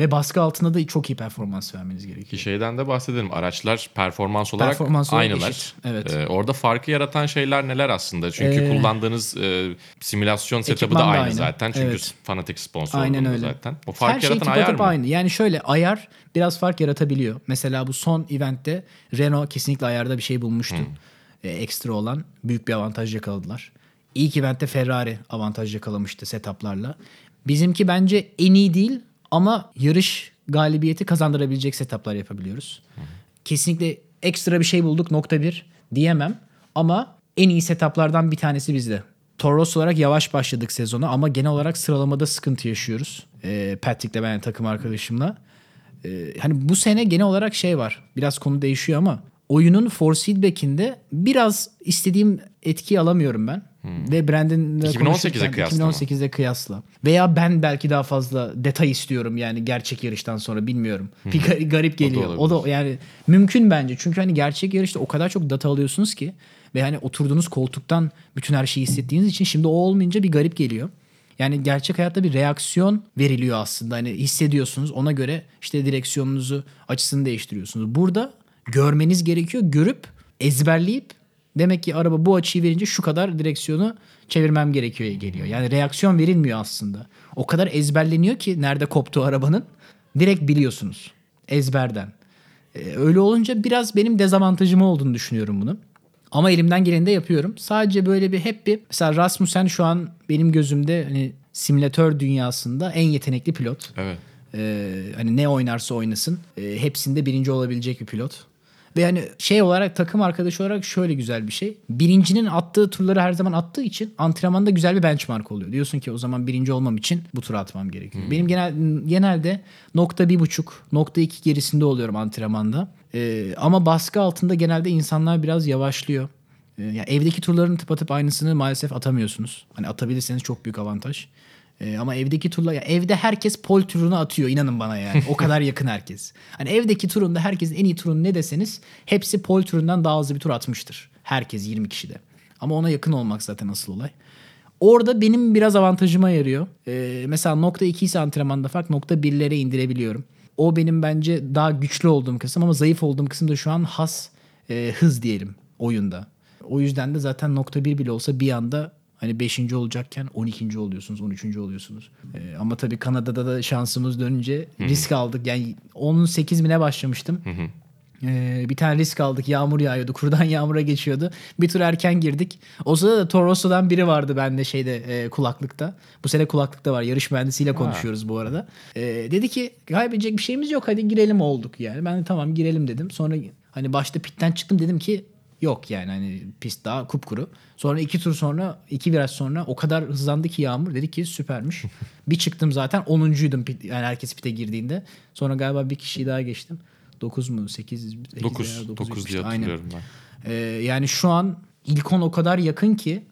Ve baskı altında da çok iyi performans vermeniz gerekiyor. Ki şeyden de bahsedelim. Araçlar performans olarak Performans aynılar. eşit, evet. Ee, orada farkı yaratan şeyler neler aslında? Çünkü Ee, kullandığınız e, simülasyon setup'ı da aynı, aynı. zaten. Çünkü Evet. fanatik sponsor Aynen öyle. zaten. O fark Her şey yaratan tip ayar mı? aynı. Yani şöyle ayar biraz fark yaratabiliyor. Mesela bu son eventte Renault kesinlikle ayarda bir şey bulmuştu. Ee, ekstra olan büyük bir avantaj yakaladılar. İlk eventte Ferrari avantaj yakalamıştı setuplarla. Bizimki bence en iyi değil ama yarış galibiyeti kazandırabilecek setuplar yapabiliyoruz. Kesinlikle ekstra bir şey bulduk nokta bir diyemem ama en iyi setuplardan bir tanesi bizde. Toros olarak yavaş başladık sezona ama genel olarak sıralamada sıkıntı yaşıyoruz. Ee, Patrick'le ben takım arkadaşımla. Ee, hani bu sene genel olarak şey var. Biraz konu değişiyor ama oyunun force feedback'inde biraz istediğim etkiyi alamıyorum ben. Ve Brandon'la 2018'e konuşurken kıyasla mı? 2018'e kıyasla. Veya ben belki daha fazla detay istiyorum yani gerçek yarıştan sonra bilmiyorum. Bir gar- garip geliyor. O da, olabilir. yani mümkün bence. Çünkü hani gerçek yarışta o kadar çok data alıyorsunuz ki ve hani oturduğunuz koltuktan bütün her şeyi hissettiğiniz için şimdi o olmayınca bir garip geliyor. Yani gerçek hayatta bir reaksiyon veriliyor aslında. Hani hissediyorsunuz. Ona göre işte direksiyonunuzu, açısını değiştiriyorsunuz. Burada görmeniz gerekiyor. Görüp ezberleyip demek ki araba bu açıyı verince şu kadar direksiyonu çevirmem gerekiyor geliyor. Yani reaksiyon verilmiyor aslında. O kadar ezberleniyor ki nerede koptu arabanın direkt biliyorsunuz. Ezberden. Ee, öyle olunca biraz benim dezavantajım olduğunu düşünüyorum bunu. Ama elimden geleni de yapıyorum. Sadece böyle bir hep bir mesela Rasmussen şu an benim gözümde hani simülatör dünyasında en yetenekli pilot. Evet. Ee, hani ne oynarsa oynasın e, hepsinde birinci olabilecek bir pilot. Ve hani şey olarak takım arkadaşı olarak şöyle güzel bir şey. Birincinin attığı turları her zaman attığı için antrenmanda güzel bir benchmark oluyor. Diyorsun ki o zaman birinci olmam için bu turu atmam gerekiyor. Benim genel genelde nokta bir buçuk, nokta iki gerisinde oluyorum antrenmanda. Ee, ama baskı altında genelde insanlar biraz yavaşlıyor. Ee, yani evdeki turların tıpatıp aynısını maalesef atamıyorsunuz. Hani atabilirseniz çok büyük avantaj. Ee, ama evdeki turla ya evde herkes pol turunu atıyor inanın bana yani. O kadar yakın herkes. Hani evdeki turunda herkesin en iyi turunu ne deseniz hepsi pol turundan daha hızlı bir tur atmıştır. Herkes 20 kişide. Ama ona yakın olmak zaten asıl olay. Orada benim biraz avantajıma yarıyor. Ee, mesela nokta 2 ise antrenmanda fark nokta 1'lere indirebiliyorum. O benim bence daha güçlü olduğum kısım ama zayıf olduğum kısım da şu an has e, hız diyelim oyunda. O yüzden de zaten nokta 1 bile olsa bir anda hani 5. olacakken 12. oluyorsunuz, 13. oluyorsunuz. Ee, ama tabii Kanada'da da şansımız dönünce risk aldık. Yani 18 bine başlamıştım. Ee, bir tane risk aldık. Yağmur yağıyordu. Kurdan yağmura geçiyordu. Bir tur erken girdik. O sırada da Torosso'dan biri vardı bende şeyde e, kulaklıkta. Bu sene kulaklıkta var. Yarış mühendisiyle konuşuyoruz bu arada. Ee, dedi ki kaybedecek bir şeyimiz yok. Hadi girelim olduk yani. Ben de tamam girelim dedim. Sonra hani başta pitten çıktım dedim ki yok yani hani pist daha kupkuru. Sonra iki tur sonra iki viraj sonra o kadar hızlandı ki Yağmur dedi ki süpermiş. bir çıktım zaten 10'uncuydum pit, yani herkes pite girdiğinde. Sonra galiba bir kişiyi daha geçtim. 9 mu 8, 8 9. 9 diye hatırlıyorum ben. Ee, yani şu an ilk 10 o kadar yakın ki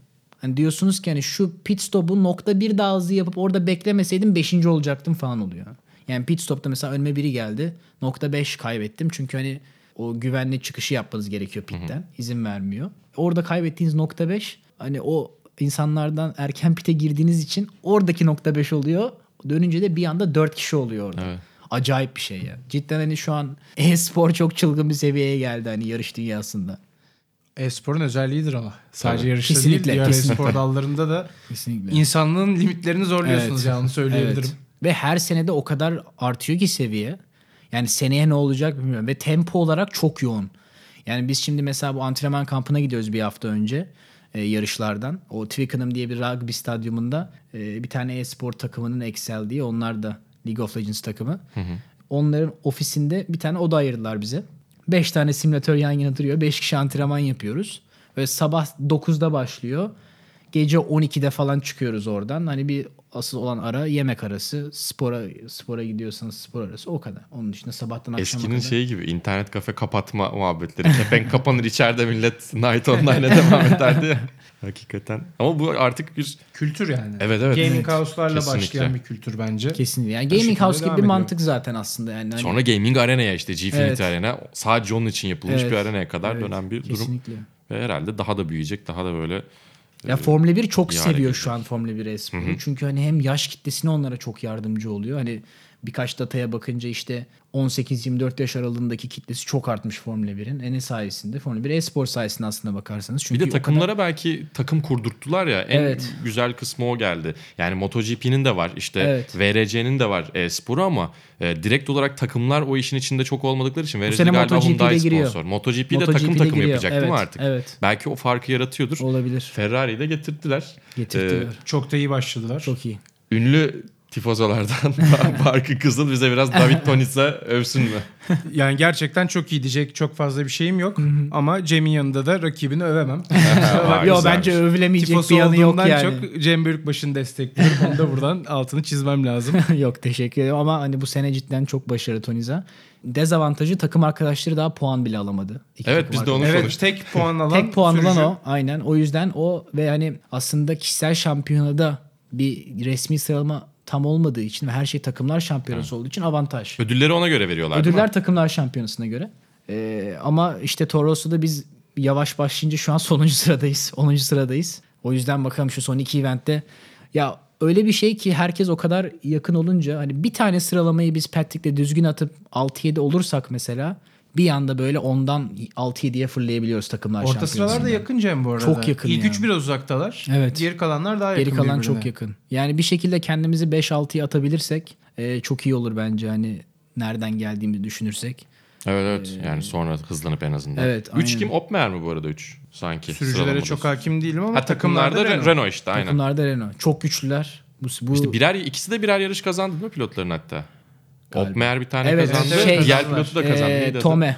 hani diyorsunuz ki hani şu pit stop'u nokta bir daha hızlı yapıp orada beklemeseydim 5. olacaktım falan oluyor. Yani pit stop'ta mesela önüme biri geldi. Nokta 5 kaybettim. Çünkü hani o güvenli çıkışı yapmanız gerekiyor pitten. İzin vermiyor. Orada kaybettiğiniz nokta 5 hani o insanlardan erken pite girdiğiniz için oradaki nokta 5 oluyor. Dönünce de bir anda 4 kişi oluyor orada. Evet. Acayip bir şey ya. Cidden hani şu an e-spor çok çılgın bir seviyeye geldi hani yarış dünyasında. E-sporun özelliğidir ama. Sadece Tabii. yarışta Kesinlikle, değil, diğer kesinlikle. e-spor dallarında da Kesinlikle. insanlığın limitlerini zorluyorsunuz Evet. ya onu söyleyebilirim. Evet. Ve her senede o kadar artıyor ki seviye. Yani seneye ne olacak bilmiyorum. Ve tempo olarak çok yoğun. Yani biz şimdi mesela bu antrenman kampına gidiyoruz bir hafta önce e, yarışlardan. O Twickenham diye bir rugby stadyumunda e, bir tane e-spor takımının Excel diye onlar da League of Legends takımı. Onların ofisinde bir tane oda ayırdılar bize. Beş tane simülatör yan yana duruyor. Beş kişi antrenman yapıyoruz. Ve sabah 9'da başlıyor. Gece 12'de falan çıkıyoruz oradan. Hani bir asıl olan ara yemek arası. Spora spora gidiyorsanız spor arası o kadar. Onun dışında sabahtan akşama Eskinin kadar. şeyi gibi internet kafe kapatma muhabbetleri. Kepenk kapanır içeride millet Night Online'a devam ederdi ya. Hakikaten. Ama bu artık bir Kültür yani. Evet, evet. Gaming Evet. house'larla Kesinlikle. başlayan bir kültür bence. Kesinlikle. Yani gaming şekilde house gibi bir mantık zaten aslında yani. Hani- sonra gaming arenaya işte Gfinity Evet. Arena sadece onun için yapılmış Evet. bir arenaya kadar Evet, dönen bir durum. Kesinlikle. Ve herhalde daha da büyüyecek, daha da böyle Ya Formula 1 çok hale seviyor şu an Formula 1 esporu. Çünkü hani hem yaş kitlesine onlara çok yardımcı oluyor. Hani birkaç dataya bakınca işte 18-24 yaş aralığındaki kitlesi çok artmış Formula 1'in. En sayesinde Formula 1 espor sayesinde aslında bakarsanız. Çünkü bir de o kadar- takımlara belki takım kurdurttular ya. En Evet. güzel kısmı o geldi. Yani MotoGP'nin de var, işte Evet. VRC'nin de var e-sporu ama e, direkt olarak takımlar o işin içinde çok olmadıkları için VRC galiba MotoGP'de Hyundai giriyor. sponsor. MotoGP'de MotoGP'de takım takım giriyor. yapacak değil mi Evet, artık? evet. Belki o farkı yaratıyordur. olabilir. Ferrari'yi de getirdiler. Getirdiler. Ee, Çok da iyi başladılar. çok iyi. Ünlü tifozolardan Barkı Kızıl bize biraz David Tonis'e övsün mü? Yani gerçekten çok iyi diyecek çok fazla bir şeyim yok. Ama Cem'in yanında da rakibini övemem. Yo bence övülemeyecek Tifosu bir yanı yok yani. çok Cem Bölükbaşı'nı destekliyorum. Onu da buradan altını çizmem lazım. yok teşekkür ederim ama hani bu sene cidden çok başarılı Toniza. Dezavantajı takım arkadaşları daha puan bile alamadı. İki Evet, biz de onu evet tek puan alan Tek puan sürücü. alan o aynen. O yüzden o ve hani aslında kişisel şampiyonada bir resmi sıralama tam olmadığı için ve her şey takımlar şampiyonası olduğu için avantaj. Ödülleri ona göre veriyorlar değil mi? Ödüller takımlar şampiyonasına göre. Ee, ama işte Toros'ta biz yavaş başlayınca şu an sonuncu sıradayız. 10. sıradayız. O yüzden bakalım şu son iki eventte. Ya öyle bir şey ki herkes o kadar yakın olunca hani bir tane sıralamayı biz Patrick'le düzgün atıp 6-7 olursak mesela bir anda böyle ondan 6-7'ye fırlayabiliyoruz takımlar Orta şampiyonasında. sıralarda yakın Cem bu arada. Çok yakın İlk ya. üç biraz uzaktalar. Evet. Geri kalanlar daha yakın Geri kalan birbirine. çok yakın. Yani bir şekilde kendimizi 5-6'ya atabilirsek e, çok iyi olur bence hani nereden geldiğimizi düşünürsek. Evet evet. Yani sonra hızlanıp en azından. Evet, 3 aynen. kim? Opmer mi bu arada 3 sanki? Sürücülere çok hakim değilim ama Ha takımlarda, Renault. Renault işte aynen. Takımlarda Renault. Çok güçlüler. Bu, bu İşte birer ikisi de birer yarış kazandı mi pilotların hatta? Galiba. Opmer bir tane Evet, kazandı. şey- diğer pilotu da kazandı. e, Neydi adı? Tome.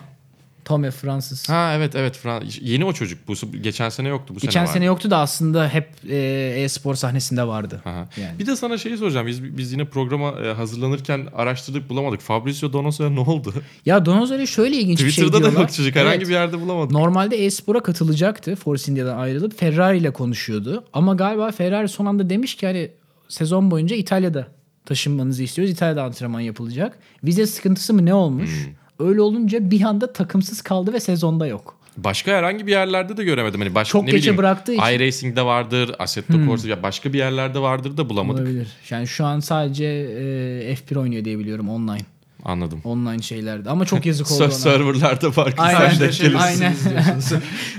Tome Fransız. Ha evet evet. Fran- Yeni o çocuk. Bu geçen sene yoktu. Bu Geçen sene, sene vardı. yoktu da aslında hep e, e-spor sahnesinde vardı. Aha. Yani. Bir de sana şeyi soracağım. Biz biz yine programa e, hazırlanırken araştırdık bulamadık. Fabrizio Donosso'ya ne oldu? Ya Donozoli şöyle ilginç bir şey Twitter'da da diyorlar. yok çocuk. Herhangi Evet. bir yerde bulamadık. Normalde e-spora katılacaktı Force India'dan ayrılıp Ferrari ile konuşuyordu. Ama galiba Ferrari son anda demiş ki hani sezon boyunca İtalya'da taşınmanızı istiyoruz. İtalya'da antrenman yapılacak. Vize sıkıntısı mı ne olmuş? Hmm. Öyle olunca bir anda takımsız kaldı ve sezonda yok. Başka herhangi bir yerlerde de göremedim. Hani başka Çok ne geçe bileyim, bıraktığı için. Hmm. iRacing'de vardır, Assetto Corsa ya başka bir yerlerde vardır da bulamadık. Olabilir. Yani şu an sadece e, F1 oynuyor diye biliyorum online. Anladım. Online şeylerde. Ama çok yazık oldu ona. serverlarda var. Aynen. Aynen.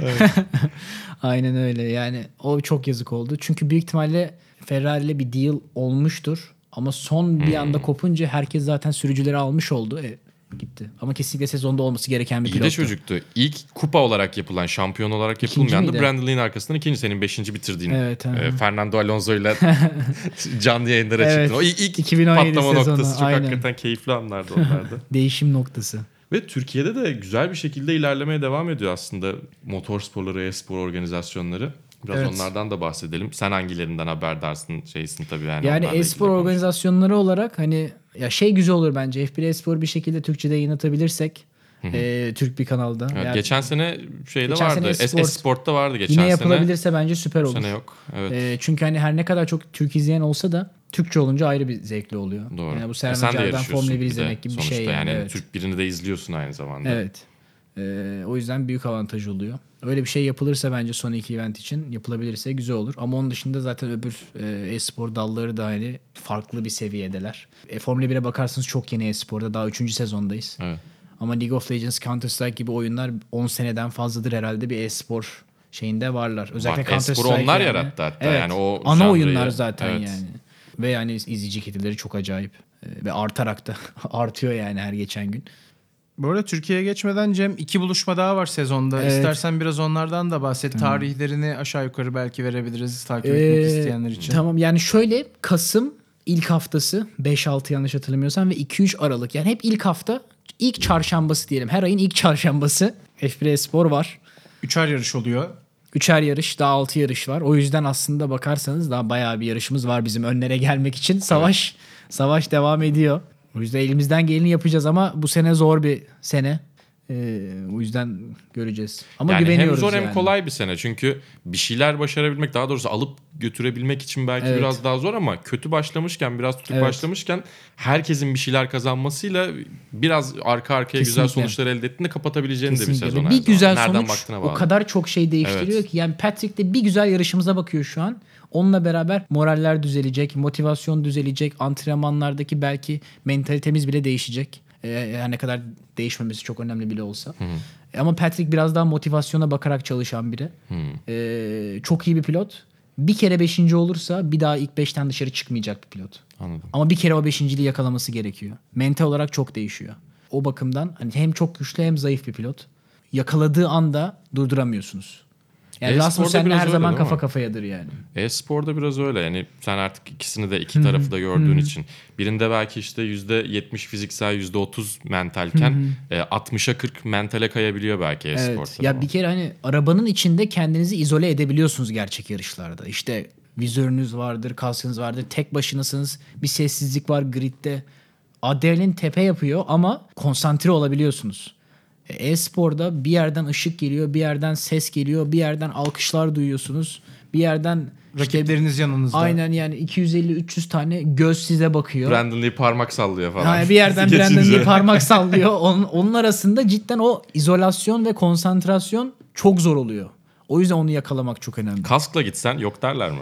Aynen öyle. Yani o çok yazık oldu. Çünkü büyük ihtimalle Ferrari ile bir deal olmuştur. Ama son bir Hmm. anda kopunca herkes zaten sürücüleri almış oldu. E, gitti. Ama kesinlikle sezonda olması gereken bir İyi de pilottu. çocuktu. İlk kupa olarak yapılan, şampiyon olarak yapılmayan da? Brandon Lee'nin arkasından ikinci. Senin beşinci bitirdiğin. Evet, e, Fernando Alonso ile canlı yayınlara Evet. çıktın. O ilk, ilk 2017 patlama sezonu, noktası çok aynen. hakikaten keyifli anlardı onlarda. Değişim noktası. Ve Türkiye'de de güzel bir şekilde ilerlemeye devam ediyor aslında motor sporları, e-spor organizasyonları. Biraz Evet. onlardan da bahsedelim. Sen hangilerinden haberdarsın, şeysin tabii yani. Yani e-spor organizasyonları olarak hani ya şey güzel olur bence. F1 e-spor bir şekilde Türkçe'de yayınlatabilirsek e, Türk bir kanalda. Evet, Yani geçen sene şeyde Geçen vardı. Esport- Esport'ta vardı geçen yine sene. yapılabilirse bence süper Bu olur. sene yok. Evet. E, çünkü hani her ne kadar çok Türk izleyen olsa da Türkçe olunca ayrı bir zevkli oluyor. Doğru. Yani bu E Sermacar'dan yarışıyorsun Formula 1 bir de izlemek gibi bir sonuçta şey. yani. Yani. Evet. Türk birini de izliyorsun aynı zamanda. evet. E, o yüzden büyük avantaj oluyor. Öyle bir şey yapılırsa bence son iki event için yapılabilirse güzel olur. Ama onun dışında zaten öbür e, e-spor dalları da hani farklı bir seviyedeler. E, Formula 1'e bakarsanız çok yeni e-sporda. Daha 3. sezondayız. Evet. Ama League of Legends, Counter Strike gibi oyunlar 10 seneden fazladır herhalde bir e-spor şeyinde varlar. Özellikle Var. Counter Strike onlar yani. yarattı hatta. Evet. Yani o Ana janrayı. oyunlar zaten Evet. yani. Ve yani izleyici kitleleri çok acayip. Ee, Ve artarak da artıyor yani her geçen gün. Bu arada Türkiye'ye geçmeden Cem iki buluşma daha var sezonda. Evet. İstersen biraz onlardan da bahset. Tarihlerini aşağı yukarı belki verebiliriz takip etmek Ee, isteyenler için. Tamam yani şöyle Kasım ilk haftası 5-6 yanlış hatırlamıyorsam ve 2-3 Aralık yani hep ilk hafta ilk çarşambası diyelim. Her ayın ilk çarşambası F1 Spor var. Üçer yarış oluyor. Üçer yarış daha altı yarış var. O yüzden aslında bakarsanız daha bayağı bir yarışımız var bizim önlere gelmek için. Savaş savaş devam ediyor. O yüzden elimizden geleni yapacağız ama bu sene zor bir sene. Ee, o yüzden göreceğiz. Ama yani hem güveniyoruz zor yani. hem kolay bir sene. Çünkü bir şeyler başarabilmek daha doğrusu alıp götürebilmek için belki Evet. biraz daha zor ama kötü başlamışken biraz tutup Evet. başlamışken herkesin bir şeyler kazanmasıyla biraz arka arkaya güzel Kesinlikle. sonuçlar elde ettiğinde kapatabileceğin de bir Kesinlikle. sezon. bir zaman. güzel Nereden sonuç o kadar çok şey değiştiriyor Evet. ki. Yani Patrick de bir güzel yarışımıza bakıyor şu an. Onunla beraber moraller düzelecek, motivasyon düzelecek, antrenmanlardaki belki mentalitemiz bile değişecek. Ee, her ne kadar değişmemesi çok önemli bile olsa. Ama Patrick biraz daha motivasyona bakarak çalışan biri. Ee, çok iyi bir pilot. Bir kere beşinci olursa bir daha ilk beşten dışarı çıkmayacak bir pilot. Anladım. Ama bir kere o beşinciliği yakalaması gerekiyor. Mental olarak çok değişiyor. O bakımdan hani hem çok güçlü hem zayıf bir pilot. Yakaladığı anda durduramıyorsunuz. Yani biraz her zaman kafa kafayadır yani. E-sporda biraz öyle yani sen artık ikisini de iki tarafı da gördüğün için birinde belki işte %70 fiziksel %30 mentalken e, 60'a 40 mentale kayabiliyor belki e-sporda. Evet. Ya bir kere hani arabanın içinde kendinizi izole edebiliyorsunuz gerçek yarışlarda. İşte vizörünüz vardır, kaskınız vardır. Tek başınasınız. Bir sessizlik var gridde. Adrenalin tepe yapıyor ama konsantre olabiliyorsunuz. E-sporda bir yerden ışık geliyor, bir yerden ses geliyor, bir yerden alkışlar duyuyorsunuz. Bir yerden işte Rakipleriniz yanınızda. aynen yani 250-300 tane göz size bakıyor. Brandon Lee parmak sallıyor falan. Yani bir yerden. Brandon Lee parmak sallıyor. Onun, onun arasında cidden o izolasyon ve konsantrasyon çok zor oluyor. O yüzden onu yakalamak çok önemli. Kaskla gitsen yok derler mi?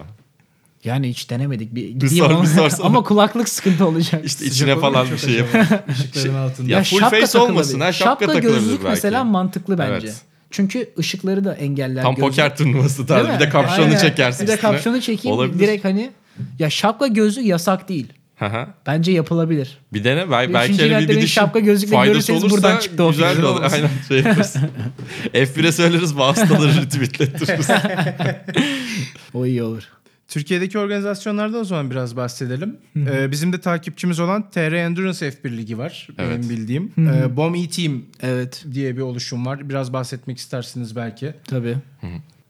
Yani hiç denemedik. Bir, Bir gideyim sor, ama, ama kulaklık sıkıntı olacak. İşte Sıcak içine falan bir şey yap. acaba. Işıkların altında. Ya full face olmasın ha, şapka takılabilir gözlük belki. mesela mantıklı bence. Evet. Çünkü ışıkları da engeller. Tam gözlük. poker turnuvası tarzı. Bir de kapşonu Aynen. çekersin Bir de kapşonu çekeyim Olabilir. direkt hani ya şapka gözlük yasak değil. Hı hı. Bence yapılabilir. bir dene bel- belki Üçüncü hani bir, bir düşün. şapka gözlükle Faydası görürseniz olursa buradan çıktı o güzel olur. Aynen şey yaparız. F1'e söyleriz vasıtaları retweetlettiririz. O iyi olur. Türkiye'deki organizasyonlardan o zaman biraz bahsedelim. Ee, bizim de takipçimiz olan TR Endurance F1 Ligi var. Evet. Benim bildiğim. Ee, BOM E-Team Evet. diye bir oluşum var. Biraz bahsetmek istersiniz belki. Tabii.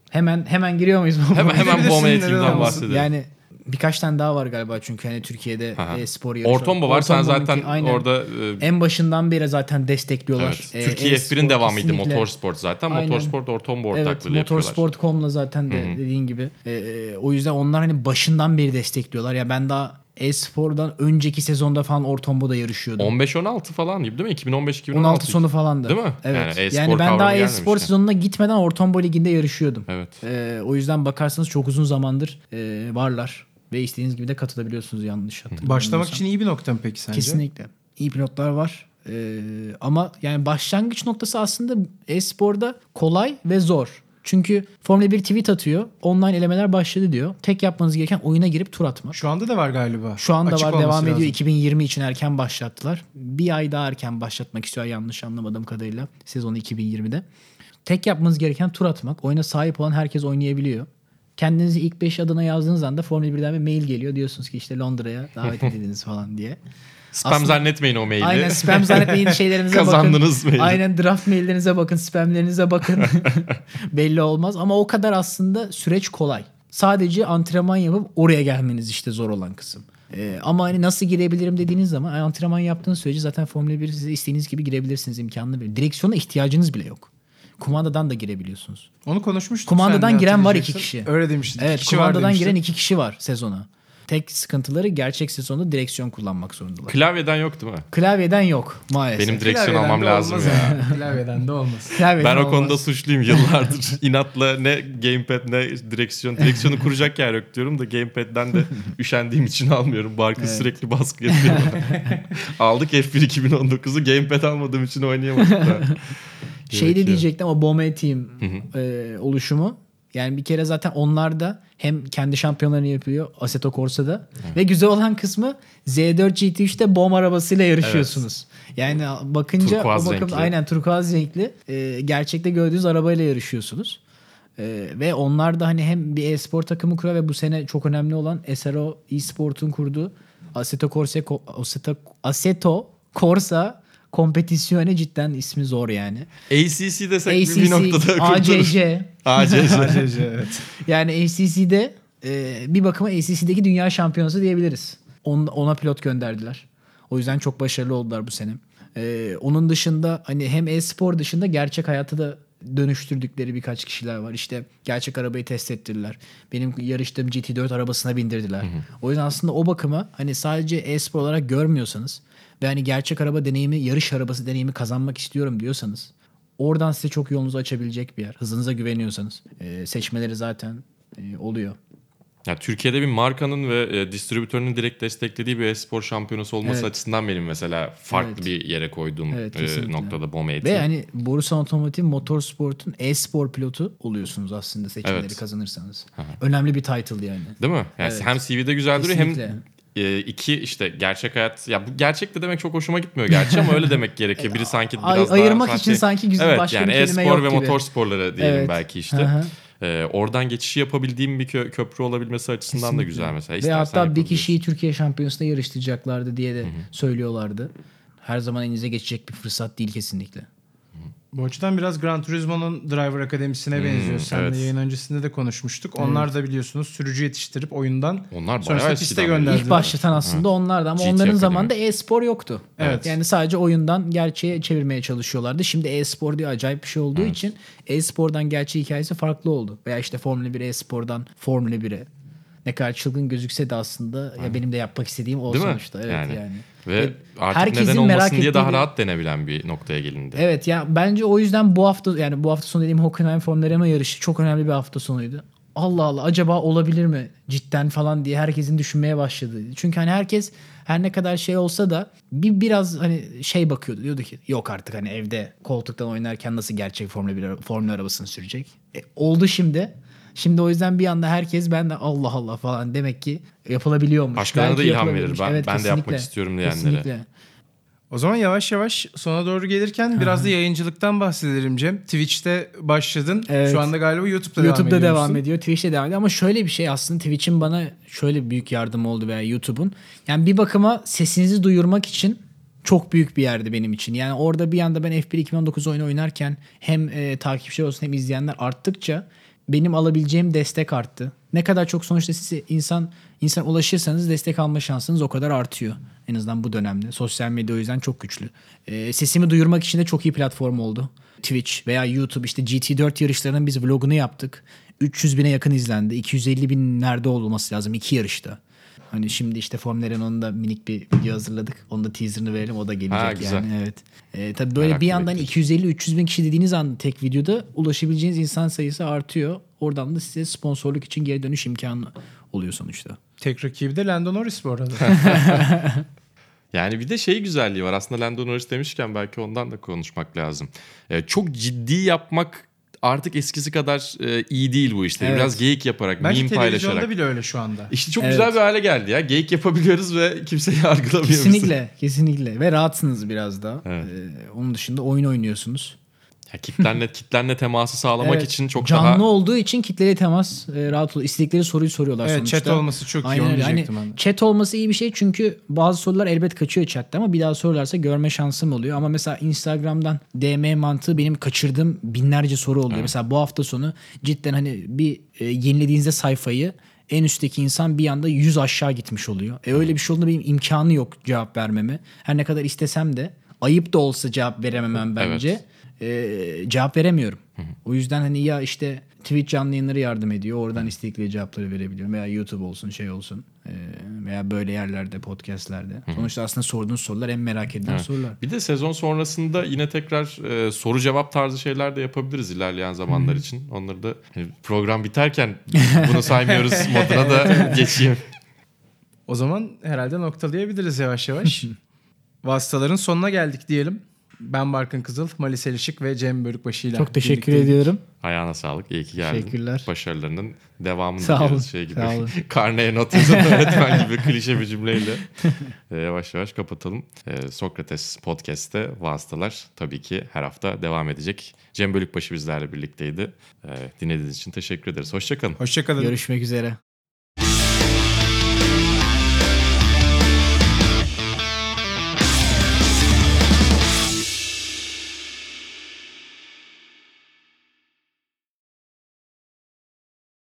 Hemen hemen giriyor muyuz? bu hemen hemen eğitiminden olmasın? bahsedelim. Yani birkaç tane daha var galiba çünkü hani Türkiye'de Aha. e, spor yarışı. Ortomba var. Sen zaten aynen. orada e, en başından beri zaten destekliyorlar. evet. E, Türkiye e-spor F1'in devamıydı. Motorsport zaten. Aynen. Motorsport Ortomba Evet, ortaklığıyla yapıyorlar. Motorsport.com'la zaten de dediğin gibi. E, e, o yüzden onlar hani başından beri destekliyorlar. Ya ben daha e-spordan önceki sezonda falan Ortombo'da yarışıyordum. 15-16 falan gibi değil mi? 2015-2016. 16 sonu falandı. Değil mi? Evet. Yani Yani, ben daha e-spor sezonuna gitmeden Ortombo Ligi'nde yarışıyordum. Evet. Ee, o yüzden bakarsanız çok uzun zamandır e, varlar. Ve istediğiniz gibi de katılabiliyorsunuz yanlış hatırlamıyorsam. Başlamak için iyi bir nokta mı peki sence? Kesinlikle. İyi pilotlar var. Ee, ama yani başlangıç noktası aslında e-sporda kolay ve zor. Çünkü Formula 1 tweet atıyor. Online elemeler başladı diyor. Tek yapmanız gereken oyuna girip tur atmak. Şu anda da var galiba. Şu anda Açık var devam ediyor. lazım. 2020 için erken başlattılar. Bir ay daha erken başlatmak istiyor yanlış anlamadığım kadarıyla. Sezonu 2020'de. Tek yapmanız gereken tur atmak. Oyuna sahip olan herkes oynayabiliyor. Kendinizi ilk 5 adına yazdığınız anda Formula 1'den bir mail geliyor. Diyorsunuz ki işte Londra'ya davet edildiniz falan diye. Spam Aslında- zannetmeyin o maili. Aynen spam zannetmeyin şeylerinize bakın. Kazandınız maili. Aynen draft maillerinize bakın, spamlerinize bakın. Belli olmaz ama o kadar aslında süreç kolay. Sadece antrenman yapıp oraya gelmeniz işte zor olan kısım. Ee, ama hani nasıl girebilirim dediğiniz zaman antrenman yaptığınız sürece zaten Formula 1 size istediğiniz gibi girebilirsiniz imkanlı bir. Direksiyona ihtiyacınız bile yok. Kumandadan da girebiliyorsunuz. Onu konuşmuştuk. Kumandadan seninle, giren var iki kişi. Öyle demiştin. Evet kişi var kumandadan demiştin. giren iki kişi var sezona. Tek sıkıntıları gerçek sezonda direksiyon kullanmak zorundalar. Klavyeden yok değil mi? Klavyeden yok maalesef. Benim direksiyon Klavyeden almam lazım olmaz ya. Klavyeden de olmaz. Klavyeden Ben o konuda olmaz. suçluyum yıllardır. İnatla ne gamepad ne direksiyon. Direksiyonu kuracak yer yok diyorum da gamepad'den de üşendiğim için almıyorum. Barkın Evet. sürekli baskı yapıyor. Aldık F1 2019'u gamepad almadığım için oynayamadık da. Şey de diyecektim ama Bome Team e, oluşumu. Yani bir kere zaten onlar da hem kendi şampiyonlarını yapıyor Assetto Corsa'da. Ve güzel olan kısmı Z4 GT3'te bomb arabasıyla yarışıyorsunuz. Yani bakınca Turkuaz o bakım renkli. aynen turkuaz renkli e, gerçekte gördüğünüz arabayla yarışıyorsunuz. E, ve onlar da hani hem bir e-spor takımı kuruyor ve bu sene çok önemli olan SRO eSport'un kurduğu Assetto Corsa Assetto, Assetto Corsa kompetisyone cidden ismi zor yani. ACC desek ACC, bir noktada. ACC. ACC. ACC evet. Yani ACC'de e, bir bakıma ACC'deki dünya şampiyonası diyebiliriz. On, ona pilot gönderdiler. O yüzden çok başarılı oldular bu sene. E, onun dışında hani hem e-spor dışında gerçek hayatı da dönüştürdükleri birkaç kişiler var. İşte gerçek arabayı test ettirdiler. Benim yarıştığım GT4 arabasına bindirdiler. O yüzden aslında o bakıma hani sadece e-spor olarak görmüyorsanız ve hani gerçek araba deneyimi, yarış arabası deneyimi kazanmak istiyorum diyorsanız oradan size çok yolunuzu açabilecek bir yer. Hızınıza güveniyorsanız. E, seçmeleri zaten e, oluyor. Ya Türkiye'de bir markanın ve e, distribütörünün direkt desteklediği bir e-spor şampiyonası olması Evet. açısından benim mesela farklı Evet. bir yere koyduğum Evet, e, noktada bomba eti. Ve hani Borusan Otomotiv Motorsport'un e-spor pilotu oluyorsunuz aslında seçmeleri Evet. kazanırsanız. Önemli bir title yani. Değil mi? Yani Evet. hem CV'de güzel duruyor hem. E, iki işte gerçek hayat ya bu gerçek de demek çok hoşuma gitmiyor gerçi ama öyle demek gerekiyor. Biri sanki Ay- biraz ayırmak daha için sanki güzel evet, başka yani bir kelime e-spor yok ve gibi. motor sporları diyelim Evet. belki işte. hı. E, oradan geçişi yapabildiğim bir kö- köprü olabilmesi açısından da Kesinlikle. güzel mesela. Ve İstersen hatta bir kişiyi Türkiye Şampiyonası'nda yarıştıracaklardı diye de söylüyorlardı. Her zaman elinize geçecek bir fırsat değil kesinlikle. Bu açıdan biraz Gran Turismo'nun Driver Akademisi'ne benziyor. Seninle evet. yayın öncesinde de konuşmuştuk. Onlar da biliyorsunuz sürücü yetiştirip oyundan Onlar sonrasında piste gönderdiler. İlk başlatan aslında onlardı ama GT onların Akademi. zamanında e-spor yoktu. Evet. Yani sadece oyundan gerçeğe çevirmeye çalışıyorlardı. Şimdi e-spor diye acayip bir şey olduğu için e-spordan gerçek hikayesi farklı oldu. Veya işte Formula 1 e-spordan Formula 1'e. Ne kadar çılgın gözükse de aslında ya benim de yapmak istediğim o Değil mi? sonuçta. Evet yani. Yani. Ve artık herkesin neden merak olmasın diye daha ettiği bir- rahat denebilen bir noktaya gelindi. Evet ya bence o yüzden bu hafta yani bu hafta sonu dediğim Hockenheim Formula yarışı çok önemli bir hafta sonuydu. Allah Allah acaba olabilir mi cidden falan diye herkesin düşünmeye başladı. Çünkü hani herkes her ne kadar şey olsa da bir biraz hani şey bakıyordu diyordu ki yok artık hani evde koltuktan oynarken nasıl gerçek Formula 1 ara- Formula arabasını sürecek. E, oldu şimdi. Şimdi o yüzden bir anda herkes ben de Allah Allah falan demek ki yapılabiliyormuş. Başkalarına da Belki ilham verir. Ben- ben de yapmak istiyorum diyenlere. Kesinlikle. O zaman yavaş yavaş sona doğru gelirken biraz da yayıncılıktan bahsedelim Cem. Twitch'te başladın. Evet. Şu anda galiba YouTube'da, YouTube'da devam, devam, ediyor, Twitch'te devam ediyor ama şöyle bir şey aslında Twitch'in bana şöyle büyük yardım oldu veya YouTube'un. Yani bir bakıma sesinizi duyurmak için çok büyük bir yerdi benim için. Yani orada bir anda ben F1 2019 oyunu oynarken hem e, takipçiler olsun hem izleyenler arttıkça benim alabileceğim destek arttı. Ne kadar çok sonuçta size insan insan ulaşırsanız destek alma şansınız o kadar artıyor. En azından bu dönemde. Sosyal medya o yüzden çok güçlü. E, sesimi duyurmak için de çok iyi platform oldu. Twitch veya YouTube işte GT4 yarışlarının biz vlogunu yaptık. 300 bine yakın izlendi. 250 bin nerede olması lazım iki yarışta. Hani şimdi işte Formula Renault'un da minik bir video hazırladık. Onu da teaserını verelim o da gelecek Ha, güzel. yani. Evet. Ee, tabii böyle Merakla bir yandan bekleyeceğim. 250-300 bin kişi dediğiniz anda tek videoda ulaşabileceğiniz insan sayısı artıyor. Oradan da size sponsorluk için geri dönüş imkanı oluyor sonuçta. Tek rakibi de Lando Norris bu arada. Yani bir de şey güzelliği var. Aslında Lando Norris demişken belki ondan da konuşmak lazım. Ee, çok ciddi yapmak artık eskisi kadar e, iyi değil bu işleri. Evet. Biraz geyik yaparak, Bence meme televizyonda paylaşarak. bile öyle şu anda. İşte çok Evet. güzel bir hale geldi ya. Geyik yapabiliyoruz ve kimse yargılamıyor. Kesinlikle, kesinlikle. Ve rahatsınız biraz da. Evet. Ee, onun dışında oyun oynuyorsunuz. Ya kitlenle, kitlenle teması sağlamak Evet, için çok canlı daha... olduğu için kitleli temas e, rahat oluyor. İstedikleri soruyu soruyorlar Evet sonuçta. chat olması çok iyi Aynen onu öyle. Hani diyecektim ben de. chat olması iyi bir şey çünkü bazı sorular elbet kaçıyor chatte ama bir daha sorularsa görme şansım oluyor. Ama mesela Instagram'dan DM mantığı benim kaçırdığım binlerce soru oluyor. Mesela bu hafta sonu cidden hani bir e, yenilediğinizde sayfayı en üstteki insan bir anda 100 aşağı gitmiş oluyor. E öyle bir şey olduğunda benim imkanı yok cevap vermeme. Her ne kadar istesem de ayıp da olsa cevap verememem bence. E, cevap veremiyorum. O yüzden hani ya işte Twitch canlı yayınları yardım ediyor. Oradan istedikleri cevapları verebiliyorum. Veya YouTube olsun şey olsun. E, veya böyle yerlerde podcastlerde. Sonuçta aslında sorduğunuz sorular en merak edilen sorular. Bir de sezon sonrasında yine tekrar e, soru cevap tarzı şeyler de yapabiliriz ilerleyen zamanlar için. Onları da hani program biterken bunu saymıyoruz moduna da geçeyim. O zaman herhalde noktalayabiliriz yavaş yavaş. Vasıtaların sonuna geldik diyelim. Ben Barkın Kızıl, Malis Elişik ve Cem Bölükbaşı ile Çok teşekkür birlikteydik. ediyorum. Ayağına sağlık. İyi ki geldin. Teşekkürler. Başarılarının devamını Sağ diliyoruz. olun, Şey gibi. sağ olun. Karneye not yazan öğretmen gibi klişe bir cümleyle. Ee, yavaş yavaş kapatalım. Ee, Sokrates Podcast'te vasıtalar tabii ki her hafta devam edecek. Cem Bölükbaşı bizlerle birlikteydi. Ee, dinlediğiniz için teşekkür ederiz. Hoşçakalın. Hoşçakalın. Görüşmek üzere.